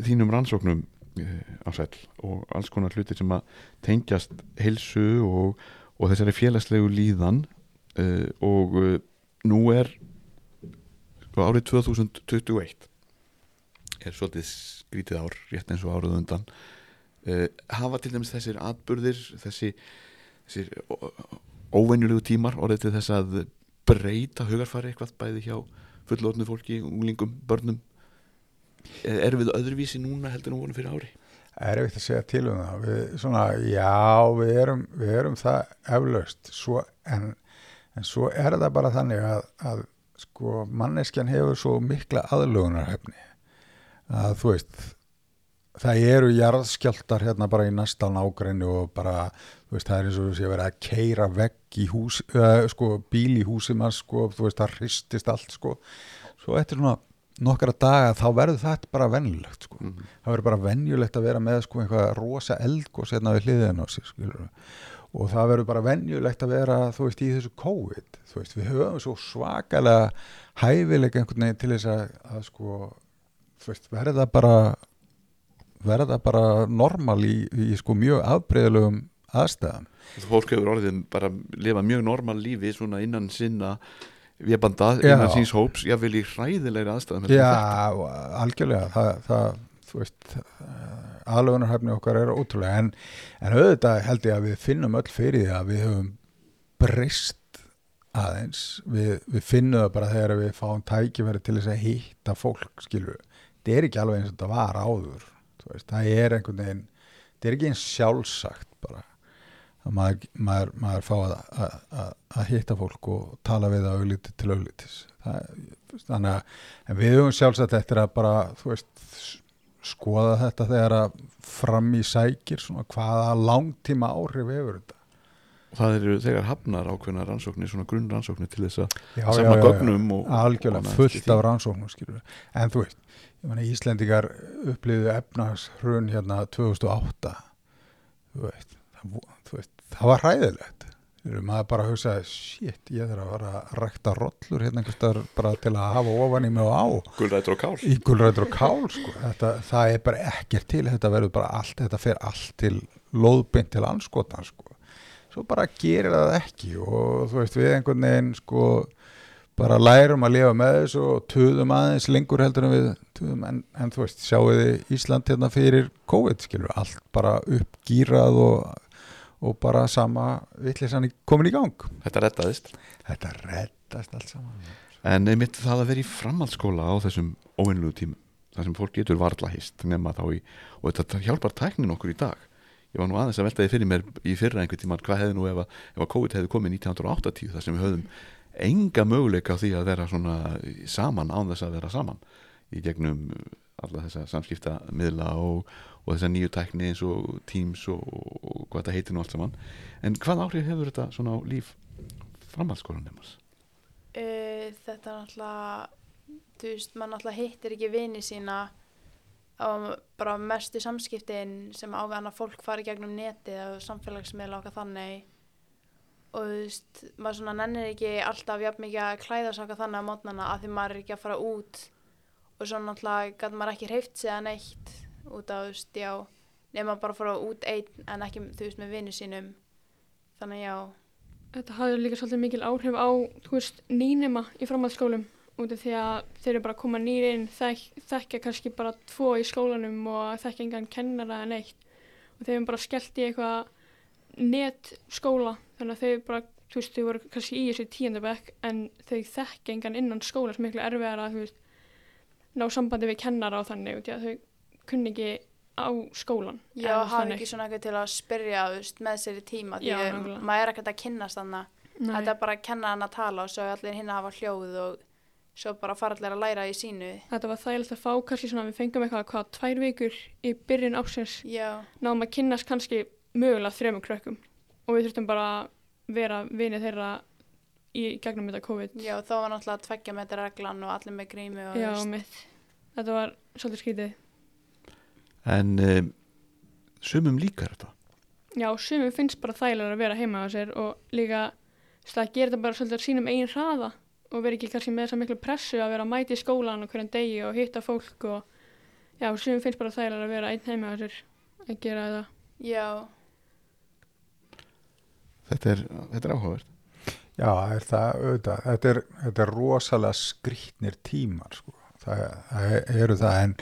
þínum rannsóknum uh, á sæl og alls konar hlutir sem að tengjast heilsu og, og þessari félagslegu líðan uh, og uh, nú er sko, árið 2021 er svolítið skrítið ár rétt eins og árið á undan uh, hafa til dæmis þessir atburðir þessi, þessir óvenjulegu tímar orðið til þess að breyta hugarfari eitthvað bæði hjá fullorðnu fólki, unglingum, börnum? Erum við öðruvísi núna heldur en við vorum fyrir ári? Er ekkert að segja til um það. Við, svona, já, við erum, við erum það eflaust. Svo, en, en svo er það bara þannig að, að sko, manneskjan hefur svo mikla aðlugunarhefni að þú veist það eru jarðskjaldar hérna bara í næsta nágræni og bara, veist, það er eins og þú sé að vera að keira vegg í hús uh, sko, bíl í húsið mann, sko, þú veist, það hristist allt, sko. Svo eftir svona nokkra daga þá verður þetta bara venjulegt, sko. Mm. það verður bara venjulegt að vera með sko einhvað rosa eldgós hérna við hliðin á sig og það verður bara venjulegt að vera þú veist í þessu COVID veist. Við höfum svo svakalega hæfileika einhvern veginn til þess að, að sko verða bara verða bara normal í, í sko mjög afbreyðilegum aðstæðum. Fólk hefur orðið bara lifa mjög normal lífi svona innan sinna viðbanda, innan síns hóps. Ég vil í hræðilegri aðstæðum Já, algjörlega. Það, það, þú veist alvegunarhæfni okkar er ótrúlega. En, en auðvitað held ég að við finnum öll fyrir því að við höfum breyst aðeins. Við, við finnum það bara þegar við fáum tækifæri til þess að hitta fólk skilur, þetta er ekki alveg eins og þetta var áður veist, það er einhvern veginn þetta er ekki eins sjálfsagt bara. að maður, maður, maður fá að, að, að, að hitta fólk og tala við það auglítið til auglítis það, þannig að en við höfum sjálfsagt eftir að bara veist skoða þetta þegar að fram í sækir svona hvaða langtíma áhrif hefur þetta. Það eru þegar hafnar ákveðna rannsóknir svona grunn rannsóknir til þess að já, samla gögnum og, algjörlega fullt af rannsóknum skilur við. en þú veist, ég meina Íslendingar upplýðu efnarshrun hérna 2008 þú veist, það, það var hræðilegt. Maður bara hugsaði, shit, ég þarf að vera að rækta rollur hérna einhvers staðar bara til að hafa ofan í mig og á. Gulrætur og kál. Gulrætur og kál sko. þetta, það er bara ekkert til. Þetta verður bara allt, þetta fer allt til lóðbind til anskotan sko. svo bara gerir það ekki og þú veist við einhvern veginn sko bara lærum að lifa með þessu og tuðum aðeins lengur heldur en við tuðum. En, en þú veist, sjáu þið Ísland hérna fyrir COVID skilur, allt bara uppgýrað og, og bara sama vittlisann komin í gang. Þetta rettaðist. Þetta reddast allt saman. En einmitt það að vera í framhaldsskóla á þessum óvinnlegu tímum þar sem fólk getur varla hist nema þá í og þetta hjálpar tæknin okkur í dag. Ég var nú aðeins að velta því fyrir mér í fyrra einhvern tímann hvað hefði nú ef að, ef að COVID hefði komið 1980 þar sem við höfum enga möguleika á því að vera svona saman án þess að vera saman í gegnum alla þessa samskipta miðla og, og þessa nýju tækni eins og Teams og, og hvað þetta heitir nú allt saman. En hvað áhrif hefur þetta svona á líf framhaldsskólanumars? Uh, þetta er náttúrulega þú veist, maður náttúrulega hittir ekki vini sína á bara mestu samskiptin sem á við annað fólk fari gegnum netið og samfélagsmiðla okkar þannig. Og þú veist, maður svona nennir ekki alltaf jafn mikið að klæða okkar þannig á mótnana að því maður er ekki að fara út. Og svo náttúrulega gæti maður ekki hreift sig að neitt út af, þú veist, já nema bara að fara út einn en ekki, þú veist, með vini sínum. Þannig já, Þetta hafði líka svolítið mikil áhrif á, þú veist, nýnema í framhaldsskólum út af því að þeir eru bara að koma nýri inn, þek, þekkja kannski bara tvo í skólanum og þekkja engan kennara en eitt og þeir eru bara skellt í eitthvað netskóla þannig að þau bara, þú veist, þau voru kannski í þessu tíundabekk en þau þekkja engan innan skóla sem miklu erfiðar að, þú veist, ná sambandi við kennara og þannig þau kunni ekki á skólan. Já, hafa ekki svona eitthvað til að spyrja veist, með sér í tíma því Já, að nákvæmlega. maður er ekkert að kynnast þannig Nei. þetta er bara að kenna hann að tala og svo allir hinn að hafa hljóð og svo bara fara allir að læra í sínu Þetta var þægilegt að fá kannski svona, við fengum eitthvað hvað, tvær vikur í byrjun ársins Já, náðum að kynnast kannski mögulega þremur krökkum og við þurftum bara að vera vinið þeirra í gegnum þetta COVID. já, þá var náttúrulega tveggja metra reglan og allir með grími og Já, veist, mitt. Þetta var svolítið skrítið. En um, sumum líkar þetta Já, sumum finnst bara þægilega að vera heima á sér og líka þú veist, að gera þetta bara svolítið á sínum eigin hraða og vera ekki kannski með þessa miklu pressu að vera að mæta í skólan og hverjum degi og hitta fólk og já, sumum finnst bara þægilega að vera einn heima á sér að gera þetta. já, þetta er, þetta er áhugavert Já, er það, auðvitað, þetta er, þetta er rosalega skrýtnir tímar, sko. það, það eru það, en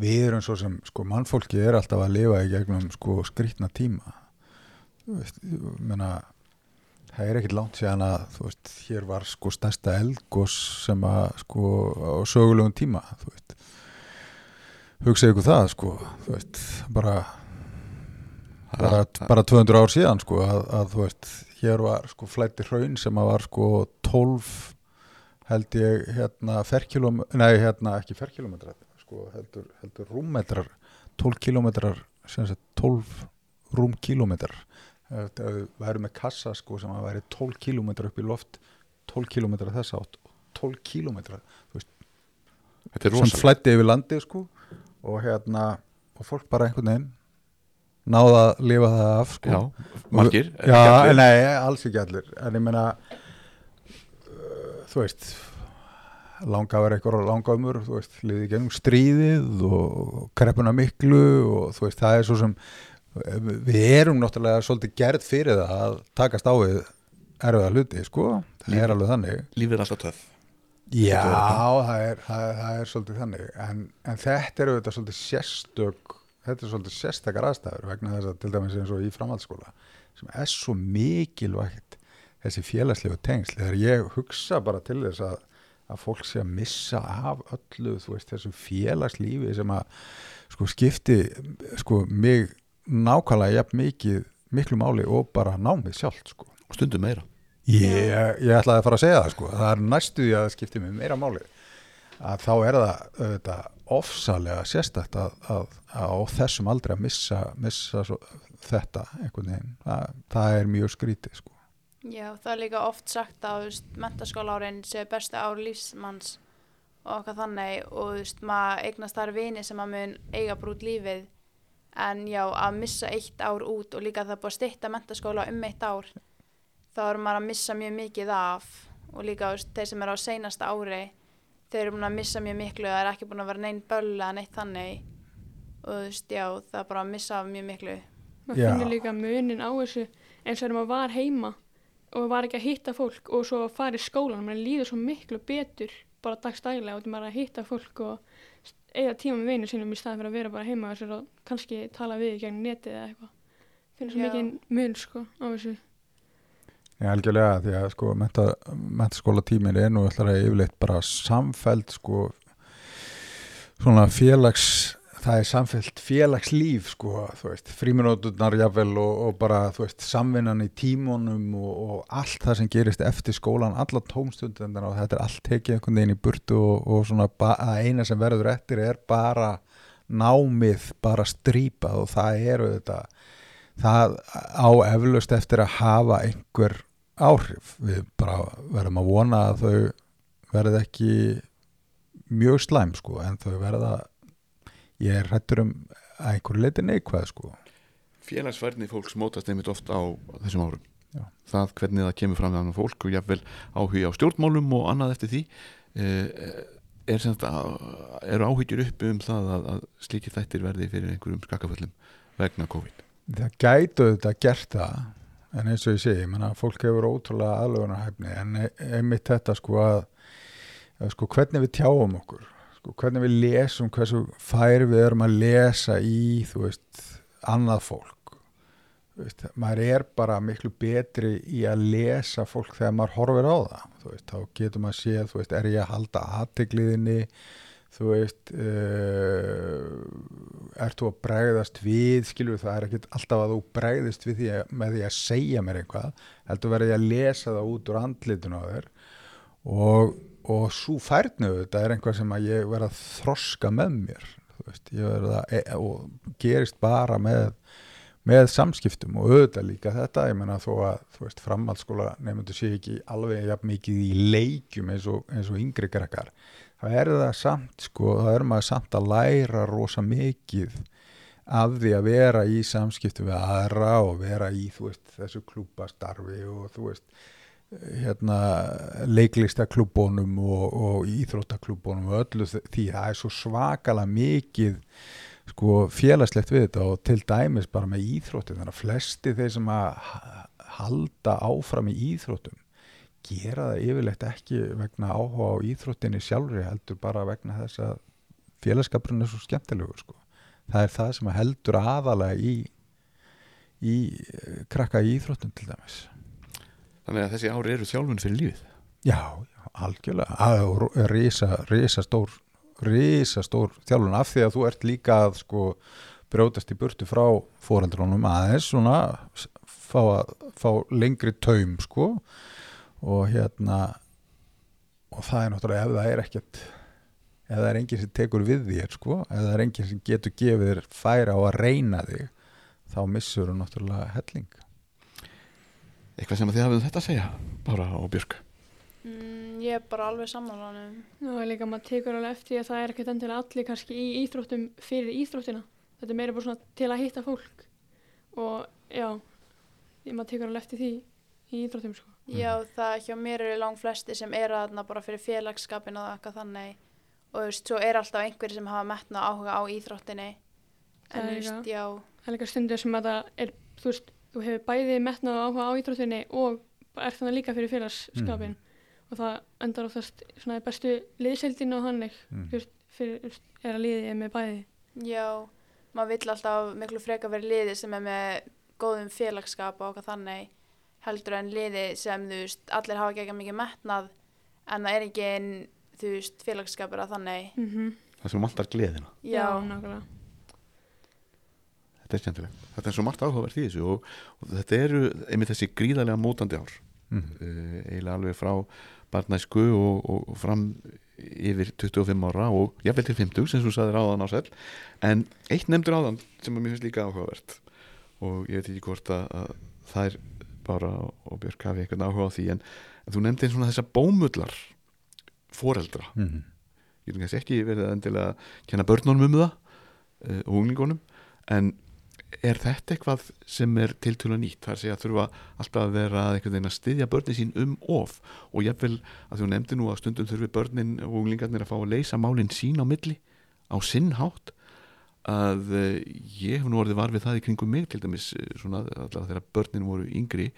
við erum svo sem, sko, mannfólki er alltaf að lifa í gegnum, sko, skrýtna tíma. Þú veist, ég meina, það er ekkit langt síðan að, þú veist, hér var, sko, stærsta eldgós sem að, sko, á sögulegum tíma, þú veist, hugsaðu ykkur það, sko, þú veist, bara, bara, bara 200 ár síðan sko að, að þú veist, hér var sko flætti hraun sem að var sko 12 held ég hérna ferkilóm, nei hérna ekki ferkilometrar, sko heldur, heldur rúmmetrar, 12 kilometrar sem sagt 12 rúmkilometrar við værum með kassa sko sem að væri 12 kilometrar upp í loft 12 kilometrar þess átt 12 kilometrar sem flætti yfir landi sko og hérna og fólk bara einhvern veginn náða að lifa það af sko. Já, margir Já, nei, alls ekki allir. En ég meina uh, þú veist langafar eitthvað og langafumur, þú veist, liði gennum stríðið og kreppuna miklu og þú veist, það er svo sem við erum náttúrulega svolítið gerð fyrir það að takast á við erfiða hluti, sko, það er alveg þannig. lífið er alltaf töff. Já, Þetta það er, það, er, það er svolítið þannig. En, en þetta er auðvitað svolítið sérstök þetta er svolítið sérstakar aðstæður vegna þess að til dæmis eins og í framhaldsskóla sem er svo mikilvægt þessi félagslegu tengsl. Þegar ég hugsa bara til þess að, að fólk sé að missa af öllu þú veist þessu félagslífi sem að sko skipti sko mig nákvæmlega jafn mikið miklu máli og bara námið sjálft sko. Og stundum meira. Ég, ég ætlaði að fara að segja það sko það er næstu því að það skiptir mig meira máli. Að þá er það auðvitað ofsalega sérstætt að, að, að á þessum aldrei að missa, missa svo, þetta einhvern veginn. Það, það er mjög skrítið sko Já, það er líka oft sagt að þú veist, mentaskólaárin séu bestu ár lífsmanns og okkar þannig og þú veist, maður eignast þar vini sem maður mun eiga brút lífið. En já, að missa eitt ár út og líka það búið að stytta mentaskóla um eitt ár þá er maður að missa mjög mikið af og líka þú veist, þeir sem eru á seinasta ári þeir eru búin að missa mjög miklu það er ekki búin að vera neinn böll eða neitt þannig. Og þú veist, já, það er bara að missa af mjög miklu. Maður finnir líka munin á þessu eins og þegar maður var heima og var ekki að hitta fólk og svo að fara í skólan maður líður svo miklu betur bara dagstælega og maður að hitta fólk og eiga tíma með vinnu sínum í staði fyrir að vera bara heima og sér og kannski tala við í gegn netið eða eitthvað. Finnir svo mikið mun sko á þessu. Já, algjörlega, því að sko menta, mentaskóla tíminn er nú að yfirleitt bara samfæld sko svona félags það er samfæld félagslíf sko, þú veist, fríminóturnar jafnvel og, og bara, þú veist, samvinnan í tímunum og, og allt það sem gerist eftir skólan, alla tómstundendar og þetta er allt tekið einhvern veginn í burtu og, og svona að eina sem verður eftir er bara námið bara strípað og það eru þetta það á eflaust eftir að hafa einhver áhrif. Við bara verðum að vona að þau verði ekki mjög slæm sko en þau verða ég er hættur um að einhverju leiti neikvæð sko. Félagsfærni fólks mótast einmitt oft á þessum árum. Já. það hvernig það kemur fram annan fólk og jafnvel áhugi á stjórnmálum og annað eftir því eh, er sem þetta eru áhyggjur uppi um það að, að slíkir þættir verði fyrir einhverjum skakkaföllum vegna COVID? Það gætu þetta gert það en eins og ég segi, ég menna fólk hefur ótrúlega aðlögunarhæfni en e- einmitt þetta sko að, að sko hvernig við tjáum okkur sko hvernig við lesum, hversu fær við erum að lesa í þú veist, annað fólk. Veist, maður er bara miklu betri í að lesa fólk þegar maður horfir á það þú veist, þá getur maður séð, þú veist, er ég að halda aðtegliðinni þú veist uh, ert þú að bregðast við skilur það er ekkit alltaf að þú bregðist við því að, með því að segja mér eitthvað heldur verði að lesa það út úr andlitun á þér. Og, og svo færnu þetta er einhvað sem að ég verð að þroska með mér veist, að e, og gerist bara með með samskiptum og auðvitað líka þetta ég menna þó að veist framhaldsskóla nefndu sé ekki alveg jafn mikið í leikjum eins og, eins og yngri krakkar. Það er það samt sko, það er maður samt að læra rosa mikið af því að vera í samskiptum við aðra og vera í veist þessu klúbastarfi og þú veist hérna leiklistaklúbónum og, og íþróttaklúbónum og öllu því það er svo svakalega mikið sko félagslegt við þetta og til dæmis bara með íþróttum þannig að flesti þeir sem að ha- halda áfram í íþróttum gera það yfirleitt ekki vegna áhuga á íþróttinni sjálfri heldur bara vegna þess að félagskapurinn er svo skemmtilegur sko. það er það sem heldur aðalega í í eh, krakka í íþróttum til dæmis þannig að þessi ári eru þjálfun fyrir lífið? Já, algjörlega. Að risa, risa stór risa stór þjálfun af því að þú ert líka að sko brjótast í burtu frá foreldrónum aðeins svona fá, að, fá lengri taum sko. Og hérna og það er náttúrulega ef það er ekkert ef það er enginn sem tekur við þér sko ef það er enginn sem getur gefið þér færa á að reyna þig þá missur þú náttúrulega helling eitthvað sem að þið hafið um þetta að segja Bára og Björk? Mm, ég er bara alveg sammálanum og líka maður tekur alveg eftir að það er ekkert endilega allir kannski í íþróttum fyrir íþróttina. Þetta er meira bara svona til að hitta fólk. Og já, maður tekur alveg eftir því í íþróttum sko. Já, það hjá mér eru lang flesti sem eru þarna bara fyrir félagsskapin og eitthvað þannig. Og þú veist, svo er alltaf einhverjir sem hafa metna áhuga á íþróttinni. En er þú veist, já, Það er líka stundir sem að það er, þú veist, þú hefur bæði metnað og áhuga á íþróttinni og er þannig líka fyrir félagsskapin og það endar oftast svona bestu liðseldin og hannig, Mm. fyrir, veist, er að liðið er með bæði. já maður vill alltaf miklu freka verið liði sem er með góðum félagsskap og eitthvað þannig heldur en liði sem þú veist, allir hafa ekki ekki mikið metnað en það er ekki en, þú veist, félagsskapur að þannig. Mm það sem vantar gleðina. Já, nákvæmlega. Þetta er skemmtilegt, þetta er svo margt áhugavert í þessu og, og þetta eru einmitt þessi gríðarlega mótandi ár Mm. uh, eiginlega alveg frá barnæsku og, og, og fram yfir 25 ára og jafnvel til 50 sem þú sagðir áðan á sel en eitt nefndur áðan sem að mér finnst líka áhugavert og ég veit ekki hvort að, að það er bara og Björk hafi eitthvað áhuga á því en, en þú nefndi svona þessa bómullar foreldra Mm. ég er kannski ekki verið að endilega kenna börnunum um það uh, og unglingunum en er þetta eitthvað sem er tiltölu nýtt það er að þurfa alltaf að vera einhvern veginn að styðja börnin sín um of og jafnvel að þú nefndi nú að stundum þurfi börnin og unglingarnir að fá að leysa málinn sín á milli á sinn hátt að uh, ég hef nú orðið var við það í kringum mig til dæmis uh, svona allavega þegar börnin voru yngri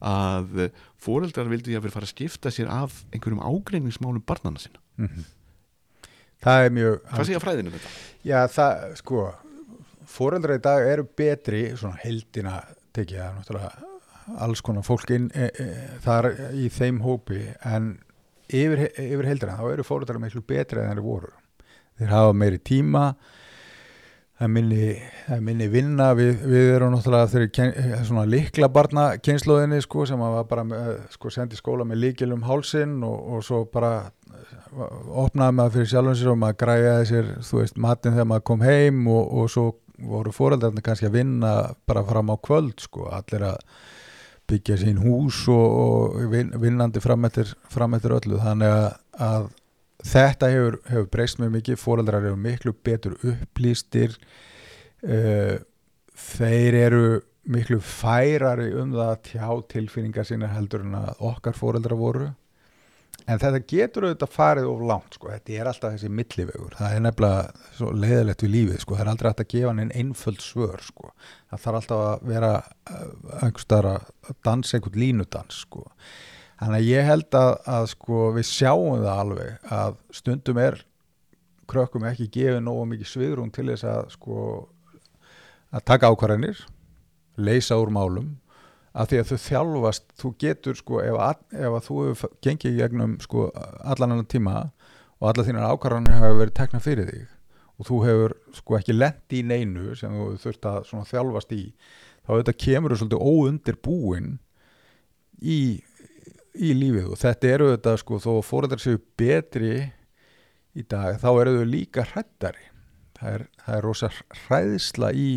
að uh, foreldrar vildu ég að vera fara að skipta sér af einhverjum ágreiningsmálum barnana sinna Mhm. Það er mjög hvað segja fræðinu um þetta? Já, það, sko foreldrar í dag eru betri svona heldina tekið það er náttúrulega alls konar fólk inn e, e, þar í þeim hópi en yfir, yfir heldina þá eru foreldrar miklu betri en þeir voru. Þeir hafa meiri tíma það minni, minni vinna við, við erum náttúrulega þeir ken, svona likla barna kynnslóðinni sko, sem að var bara með, sko, sendi skóla með líkilum hálsin og, og svo bara eh, opnaði maður fyrir sjálfum sér og maður græjaði sér þú veist matinn þegar maður kom heim og, og svo voru foreldrarnir kannski að vinna bara fram á kvöld sko. Allir að byggja sín hús og, og vin, vinnandi fram eftir, fram eftir öllu. Þannig að, að þetta hefur, hefur breyst mjög mikið. Foreldrar eru miklu betur upplýstir uh, þeir eru miklu færari um það að tjá tilfinningar sína heldur en að okkar foreldrar voru en þetta getur auðvitað farið of langt sko. þetta er alltaf þessi millivegur það er nefnilega leiðilegt við lífið sko. það er aldrei hægt að gefa hann einn einföld svör sko. það þarf alltaf að vera uh, einhvers staðar að dansa einhvern línudans sko. þannig að ég held að, að sko, við sjáum það alveg að stundum er krökkum ekki gefið nógu mikið svigrún til þess að sko, að taka ákvarðanir leysa úr málum af því að þau þjálfast, þú getur sko, ef, að, ef að þú hefur gengið í gegnum sko, allan annan tíma og alla þínar ákvarðanir hafa verið tekna fyrir þig og þú hefur sko ekki lent í neinu sem þú þurft að þjálfast í þá þetta kemur þú svolítið óundir búin í, í lífið og þetta eru þetta sko þó fóræðar séu betri í dag þá eru þau líka hrættari það er, er rosa hræðsla í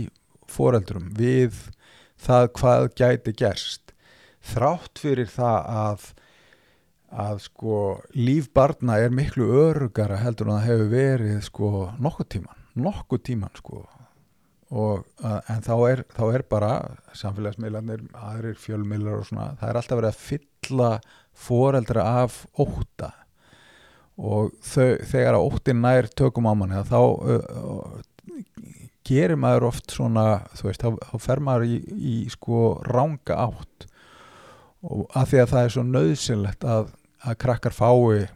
fórældrum við það hvað gæti gerst. Þrátt fyrir það að að sko líf barna er miklu örugara heldur en það hefur verið sko nokkuð tíman nokkuð tíman sko. Og, en þá er, þá er bara samfélagsmiðlarnir, aðrir fjölmiðlar og svona, það er alltaf verið að fylla foreldra af óta og þau, þegar að óttin nær tökum á manni þá uh, uh, gerir maður oft svona, þú veist, þá, þá fer maður í, í sko ranga átt. Og að því að það er svo nöðsynlegt að, að krakkar fái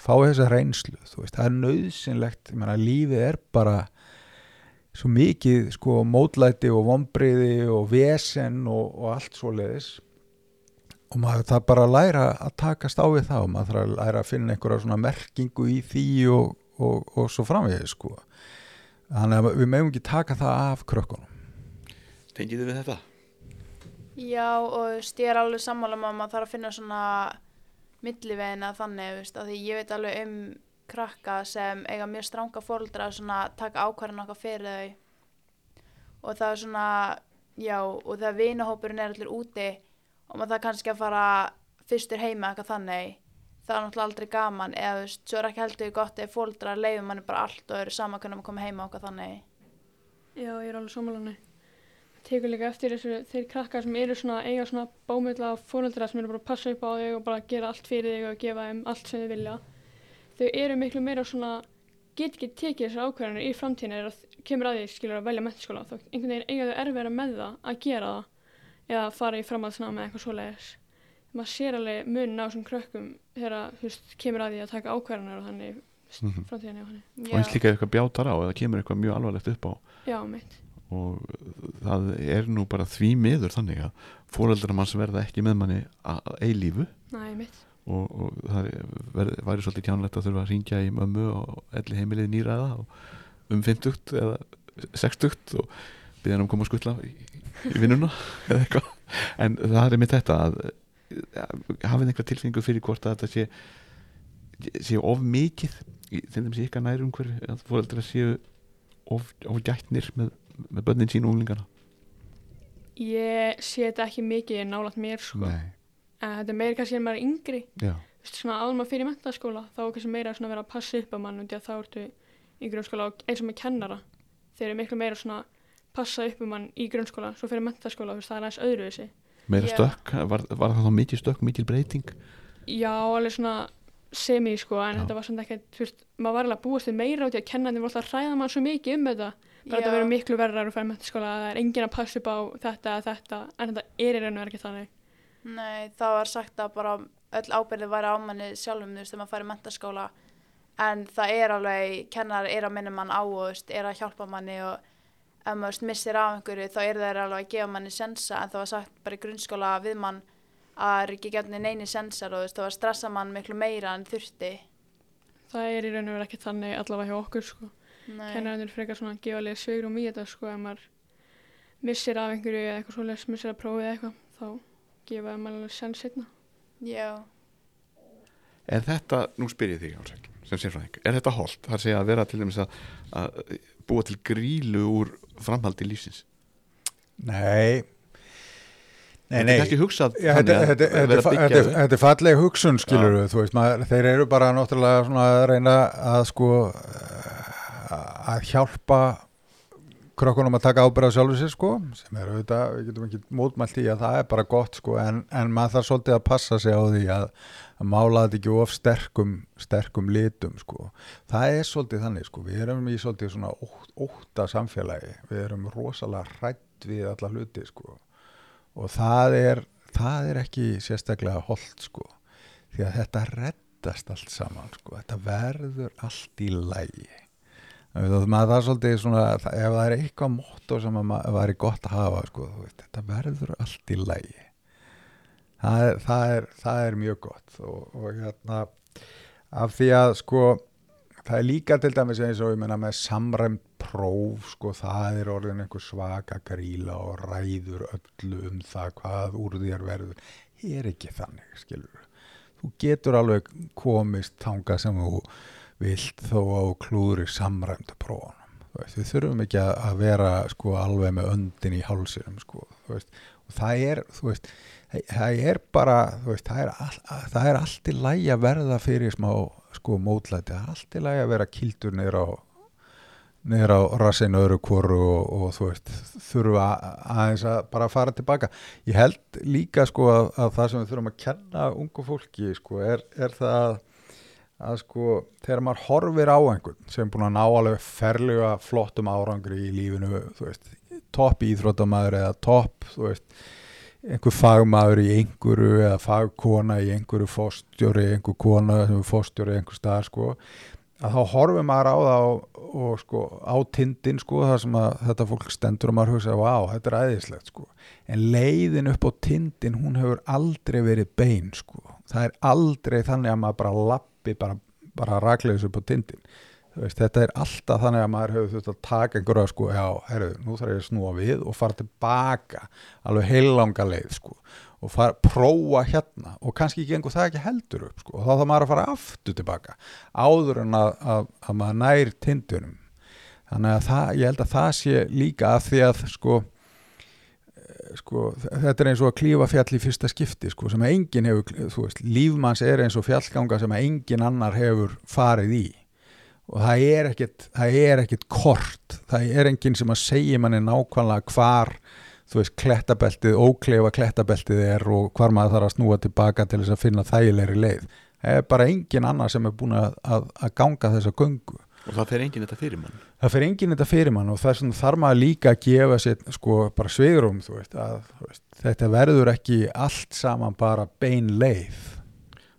fái þessa reynslu, þú veist, það er nöðsynlegt, ég meina, lífið er bara svo mikið sko mótlæti og vombriði og vesen og, og allt svo leiðis og maður það bara læra að takast á við það og maður þarf að læra að finna einhverja svona merkingu í því og, og, og svo framvegið sko þannig að við meðum ekki taka það af krökkunum Tengið þið við þetta? Já og ég er alveg sammála með að maður þarf að finna svona millivegina þannig, veist, af því ég veit alveg um krakka sem eiga mjög stranga fóreldra að svona taka ákvarðan okkar fyrir þau og það er svona, já, og þegar vinahópurinn er allir úti og maður það kannski að fara fyrstur heima eitthvað þannig það er náttúrulega aldrei gaman eða þú veist, svo er ekki heldur gott ef fóreldra leifum manni bara allt og eru sama hvernig maður komið heima okkar þannig. Já, ég er alveg samanlega tekur líka eftir þessu þeir krakkar sem eru svona eiga svona bómiðla fóröldra sem eru bara að passa upp á þig og bara gera allt fyrir þig og gefa þeim allt sem þau vilja. Þau eru miklu meira svona get ekki tekið þessar ákvarðanir í framtíðin eða kemur að því skilur að velja mentaskóla þá einhvern veginn eiga þau erfiðara með það að gera það eða fara í framhaldsnámi eða eitthvað svoleiðis maður sér alveg munin á þessum krökkum þegar þú veist kemur að því að taka ákvarðanir og þannig framtíðinni og þannig og eins líka eitthvað bjátar á eða kemur eitthvað mjög alvarlegt upp á. Já mitt og það er nú bara því miður þannig að fóreldrar manns verða ekki með manni að eilífu. Mitt og, og það væri svolítið kjánlegt að þurfa að ringja í mömmu og elli heimilið nýraða og um 50 eða 60 og byrja hann um að koma að skutla í, í vinnuna eða eitthvað. En það er með þetta að hafið einhver tilfinningu fyrir hvort að þetta sé sé of mikið þeim sem sé ykkar nær umhverfi að fóreldrar séu of, of gætnir með, með börnin sín og unglingana? Ég sé þetta ekki mikið nálat mér sko. En þetta er meira kannski en maður yngri. Já, Þú veist, svona áður maður fyrir mentaskóla þá er kannski meira að vera að passa upp á mann og þá ertu í grunnskóla og eins og með kennara. Þeir eru miklu meira svona passa upp um mann í grunnskóla svo fyrir mentaskóla, þú veist, það er aðeins öðru þessi meira Já. stökk, var, var það þá mikið stökk mikil breyting? Já, alveg svona semi sko, en Já. þetta var samt ekki þú veist, maður var alveg að búast við meira út í að kenna þeim voru alltaf að ræða mann svo mikið um þetta. Bara þetta verður miklu verðar að fara í mentaskóla það er enginn að passa upp á þetta eða þetta en þetta er í raun og er ekki þannig. Nei, það var sagt að bara öll ábyrði væri á manni sjálfum, þú veist, þegar maður færi mentaskóla en það er alveg, kennar er að minna mann á og þú veist, er að hjálpa manni og ef maður missir af einhverju þá er þeir alveg að gefa manni sensa en það var sagt bara í grunnskóla við mann að það er ekki gefni neini sensar og þú veist, það var stressa mann miklu meira en þurfti. Það er í raun og verið ekki þannig allavega hjá okkur sko. Kennarinn frekar svona að gefa leið svegrum í þetta sko ef maður missir af einhverju eða eitthvað svoleiðis, missir að prófið eða eitthvað þá gefa þeim alveg senn setna Já, Er þetta, nú spyr ég þig Álsæk, sem sérfræðing, er þetta holdt? Það að segja að vera til dæmis að, að búa til grílu úr framhaldi lífsins? Nei. Nei, nei. þetta, er falleg hugsun skilur við, þú veist, maður, þeir eru bara náttúrulega að reyna að sko að hjálpa krökkunum að taka ábyrða sjálfur sér sko, sem er auðvitað, við getum ekki mótmælt í að það er bara gott sko, en, en maður þarf svolítið að passa sig á því að, að mála þetta ekki of sterkum, sterkum litum sko. Það er svolítið þannig sko, við erum í svolítið svona ótt, ótta samfélagi, við erum rosalega hrætt við alla hluti sko. Og það er, það er ekki sérstaklega holdt sko því að þetta reddast allt saman sko, þetta verður allt í lægi maður það er svolítið svona ef það er eitthvað mótt sem að maður væri gott að hafa sko, veist, þetta verður allt í lægi það er, það er, það er mjög gott og, og hérna af því að sko það er líka til dæmis eins og ég menna með samræmt próf sko það er orðin einhver svaka gríla og ræður öllu um það hvað úr þér verður. Er ekki þannig skilur þú getur alveg komist tanga sem þú vilt þó á klúðri samræmda veist, við þurfum ekki að vera sko alveg með öndin í hálsinum sko og það er veist, það- er bara veist, það, er all, það er allt í lægi að verða fyrir smá sko mótlæti, það er allt í lægi að vera kildur niður á niður á rassinu öðru kvoru og, og þú veist, þurfa aðeins að bara fara tilbaka. Ég held líka sko að, að það sem við þurfum að kenna ungu fólki sko er, er það að, að sko þegar maður horfir á einhvern sem er búin að ná alveg ferlega flottum árangri í lífinu, topp íþróttamæður eða topp, einhver fagmaður í einhverju eða fagkona í einhverju fóstjóri, einhver kona sem er fóstjóri einhver staðar sko að þá horfum maður á það og, og sko á tindin sko það sem að þetta fólk stendur og maður hugsa vá, þetta er æðislegt sko. En leiðin upp á tindin hún hefur aldrei verið bein sko. Það er aldrei þannig að maður bara lappi bara, bara rakleðis upp á tindin veist, þetta er alltaf þannig að maður hefur þurft að taka einhverja sko, já, herru, nú þarf ég að snúa við og fara tilbaka alveg heilanga leið sko og fara, prófa hérna og kannski gengur það ekki heldur upp sko og þá þarf maður að fara aftur tilbaka áður en að, að, að maður nær tindunum þannig að það, ég held að það sé líka að því að sko sko, þetta er eins og að klífa fjall í fyrsta skipti sko, sem að enginn hefur, þú veist, lífmanns er eins og fjallganga sem að enginn annar hefur farið í. Og það er ekkit, það er ekkit kort, það er enginn sem að segja manni nákvæmlega hvar þú veist, klettabeltið, ókleifa klettabeltið er og hvar maður þarf að snúa tilbaka til þess að finna þægilegri leið. Það er bara engin annar sem er búin að, að, að ganga þessa göngu og það fer enginn þetta fyrir mann? Það fyrir enginn þetta fyrir mann og þess vegna þarf maður líka að gefa sér sko bara svigrum þú veist, að, þú veist, þetta verður ekki allt saman bara bein leið.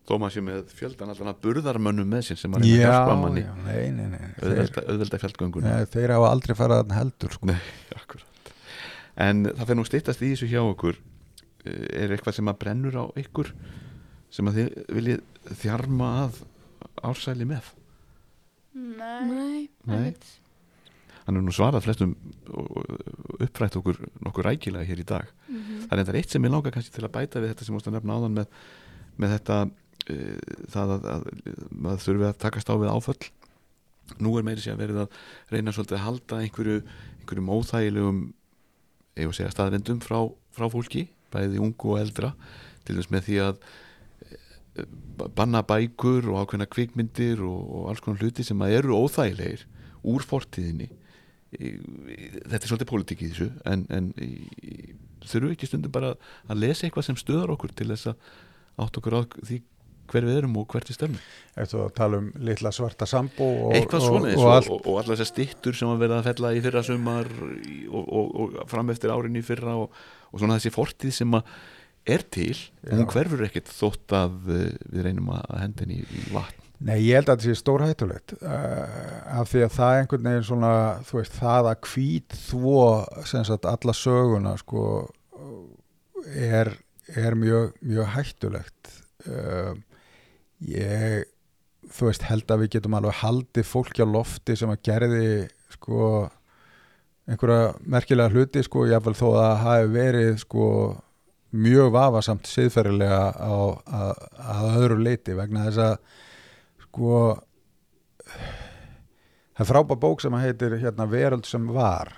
Þó maður sé með fjöldan allan að burðarmönnum með sér sem að reyna að hjálpa manni. nei, nei, nei, auðvelda, auðvelda fjallgönguna. Nei þeir hafa aldrei farað heldur sko. Akkurat. En það fer nú stýttast í þessu hjá okkur. Eh, er eitthvað sem að brennur á ykkur sem að þið viljið þjarma að ársæli með Nei. Nei, hann er nú svarað flestum uppfrætt okkur nokkur rækilega hér í dag. Mhm. það er þetta eitt sem ég langar kannski til að bæta við þetta sem múst að nefna áðan með, með þetta uh, það að, að maður þurfi að takast á við áföll. Nú er meiri sér að verið að reyna svolítið að halda einhverju einhverjum óþægilegum ef að segja staðrendum frá, frá fólki bæði ungu og eldra. Til þess með því að banna bækur og ákveðna kvikmyndir og, og alls konar hluti sem að eru óþægilegir úr fortíðinni. Þetta er svolítið pólitík í þessu en, en þurfum við ekki stundum bara að lesa eitthvað sem stöðar okkur til þess að átt okkur á því hver við erum og hvert við stefnum? Eftir að tala um litla svarta sambó og, eitthvað svona og, allar þessar stittur sem að verða að fella í fyrra sumar og, og, og fram eftir árin í fyrra og, og svona þessi fortíð sem að er til og hún hverfur ekkert þótt að eh, við reynum að henda henni í, í vatn? Nei, ég held að þetta sé stórhættulegt uh, af því að það einhvern veginn svona, þú veist, það að hvít þvó, sem sagt, alla söguna sko, er, er mjög, mjög hættulegt. Uh, ég þú veist, held að við getum alveg haldið fólki á lofti sem að gerði sko einhverja merkilega hluti sko, jáfnvel þó að það hafi verið sko mjög vafasamt siðferðilega á, að, að öðru leiti vegna þess að sko það er frábær bók sem heitir hérna Veröld sem var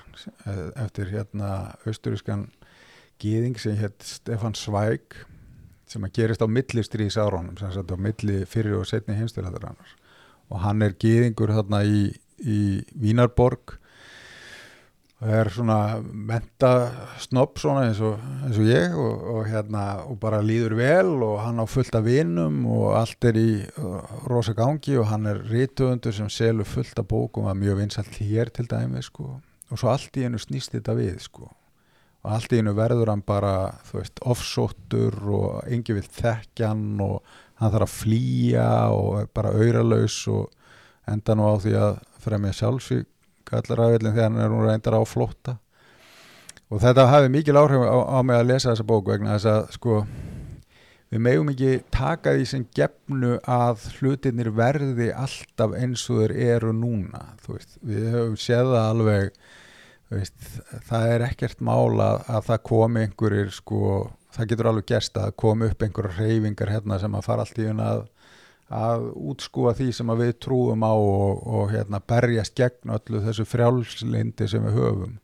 eftir hérna austurískan gýðing sem hétt Stefan Zweig sem að gerist á millistrís árónum sem sagt á milli fyrir og setni annars og hann er gýðingur þarna í, í Vínarborg og er svona menta snopp svona eins og, eins og ég og, og hérna og bara líður vel og hann á fullt af vinum og allt er í uh, rosa gangi og hann er rítuðundur sem selur fullt af bókum að mjög vinsalt hér til dæmi sko. Og svo allt í einu snýst þetta við sko. Og allt í einu verður hann bara þú veist offsóttur og engi vil þekkja hann og hann þarf að flýja og er bara auralaus og enda nú á því að fremja sjálfsvík kallar ræðvillin þegar hann er nú reyndar á flótta. Og þetta hafi mikil áhrif á, á mig að lesa þessa bók vegna þess að sko við megum ekki taka því sem gefnu að hlutinir verði alltaf eins og þeir eru núna veist, við höfum séð það alveg veist, það er ekkert mál að, að það komi einhverjir sko, það getur alveg gerst að komi upp einhverjar reyfingar hérna sem að fara allt í hún að að útskúa því sem við trúum á og, og hérna, berjast gegn öllu þessu frjálslindi sem við höfum.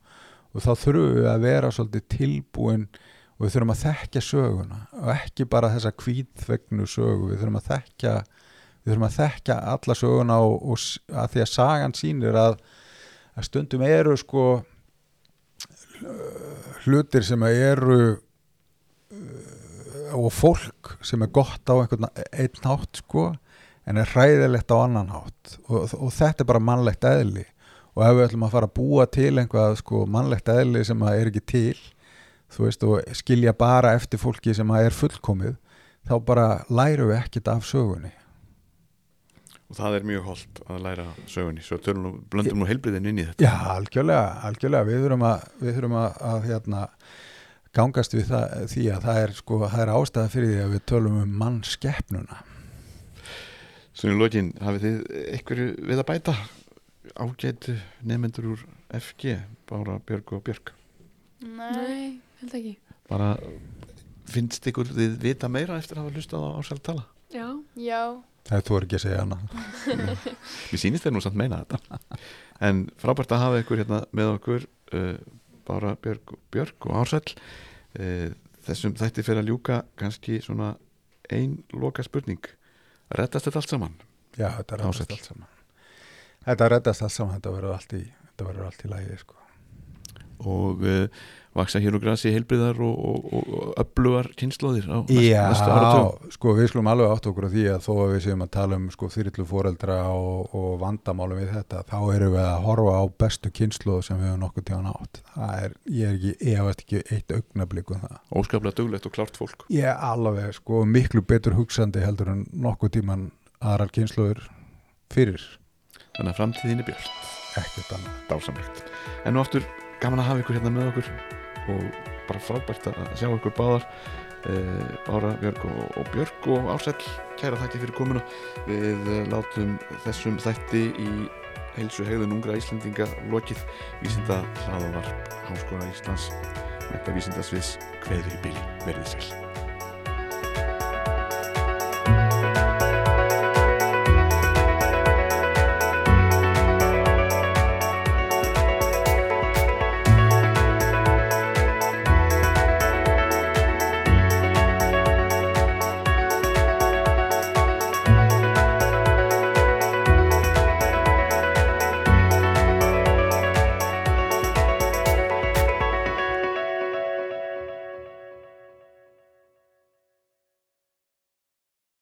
Og þá þurfum við að vera svolítið tilbúin og við þurfum að þekkja söguna og ekki bara þessa kvítfegnu sögu, við þurfum að þekkja við þurfum að þekkja alla söguna og, og að því að sagan sýnir að, að stundum eru sko hlutir sem eru og fólk sem er gott á einhvern einn hátt sko en er hræðilegt á annan hátt. Og, og þetta er bara mannlegt eðli. Og ef við ætlum að fara að búa til einhvað sko mannlegt eðli sem að er ekki til þú veist og skilja bara eftir fólki sem að er fullkomið þá bara lærum við ekkit af sögunni. Og það er mjög holdt að læra sögunni. Svo tölum nú, blöndum nú heilbriðin inn í þetta. Já, algjörlega, algjörlega. Við þurfum að, við þurfum að, að hérna, gangast við það, því að það er, sko, það er ástæða fyrir því að við tölum um mannskeppnuna Svona í lokin, hafið þið einhverju við að bæta? Ágætu nefnendur úr FG Bára, Björg og Björg Nei. Held ekki. bara finnst ykkur þið vita meira eftir að hafa hlustað á ásæl tala? Já, Já. það er þú er ekki að segja hana Mér sýnist þeir nú samt meina þetta. En frábært að hafa ykkur hérna með okkur. Uh, Bára, Björg, Björg og Ársæll uh, Þessum þætti fyrir að ljúka kannski svona ein loka spurning Rettast þetta allt saman? Já, þetta reddast Ásäll. allt saman Þetta reddast allt saman, þetta verður allt í allt í lægi sko. og uh, vaksa hér og grasi heilbriðar og, og, og, öflugar kynnslóðir á næst, næstu áratugum Já, sko við skulum alveg átt okkur á því að þó að við séum að tala um sko þyrlu fóreldra og, og vandamálum við þetta, þá erum við að horfa á bestu kynslu sem við hefum nokkuð tíðan átt. Er, ég er ekki, ég hef ekki eitt augnablík um það. óskaplega duglegt og klárt fólk Ég er alveg sko miklu betur hugsandi heldur en nokkuð tíman aðrar kynsluður fyrir þannig að framtíðin er björn ekkert annað. dásamlegt en nú aftur gaman að hafa ykkur hérna með okkur og bara frábært að sjá ykkur báðar Bára, Björg og, og Björg og Ásæll kæra þakki fyrir komuna. Við uh, látum þessum þætti í heilsu hegðun ungra Íslendinga lokið. Vísinda hlaðavarp Háskóla Íslands metta vísindasviðs kveður í bíli, verðið sæl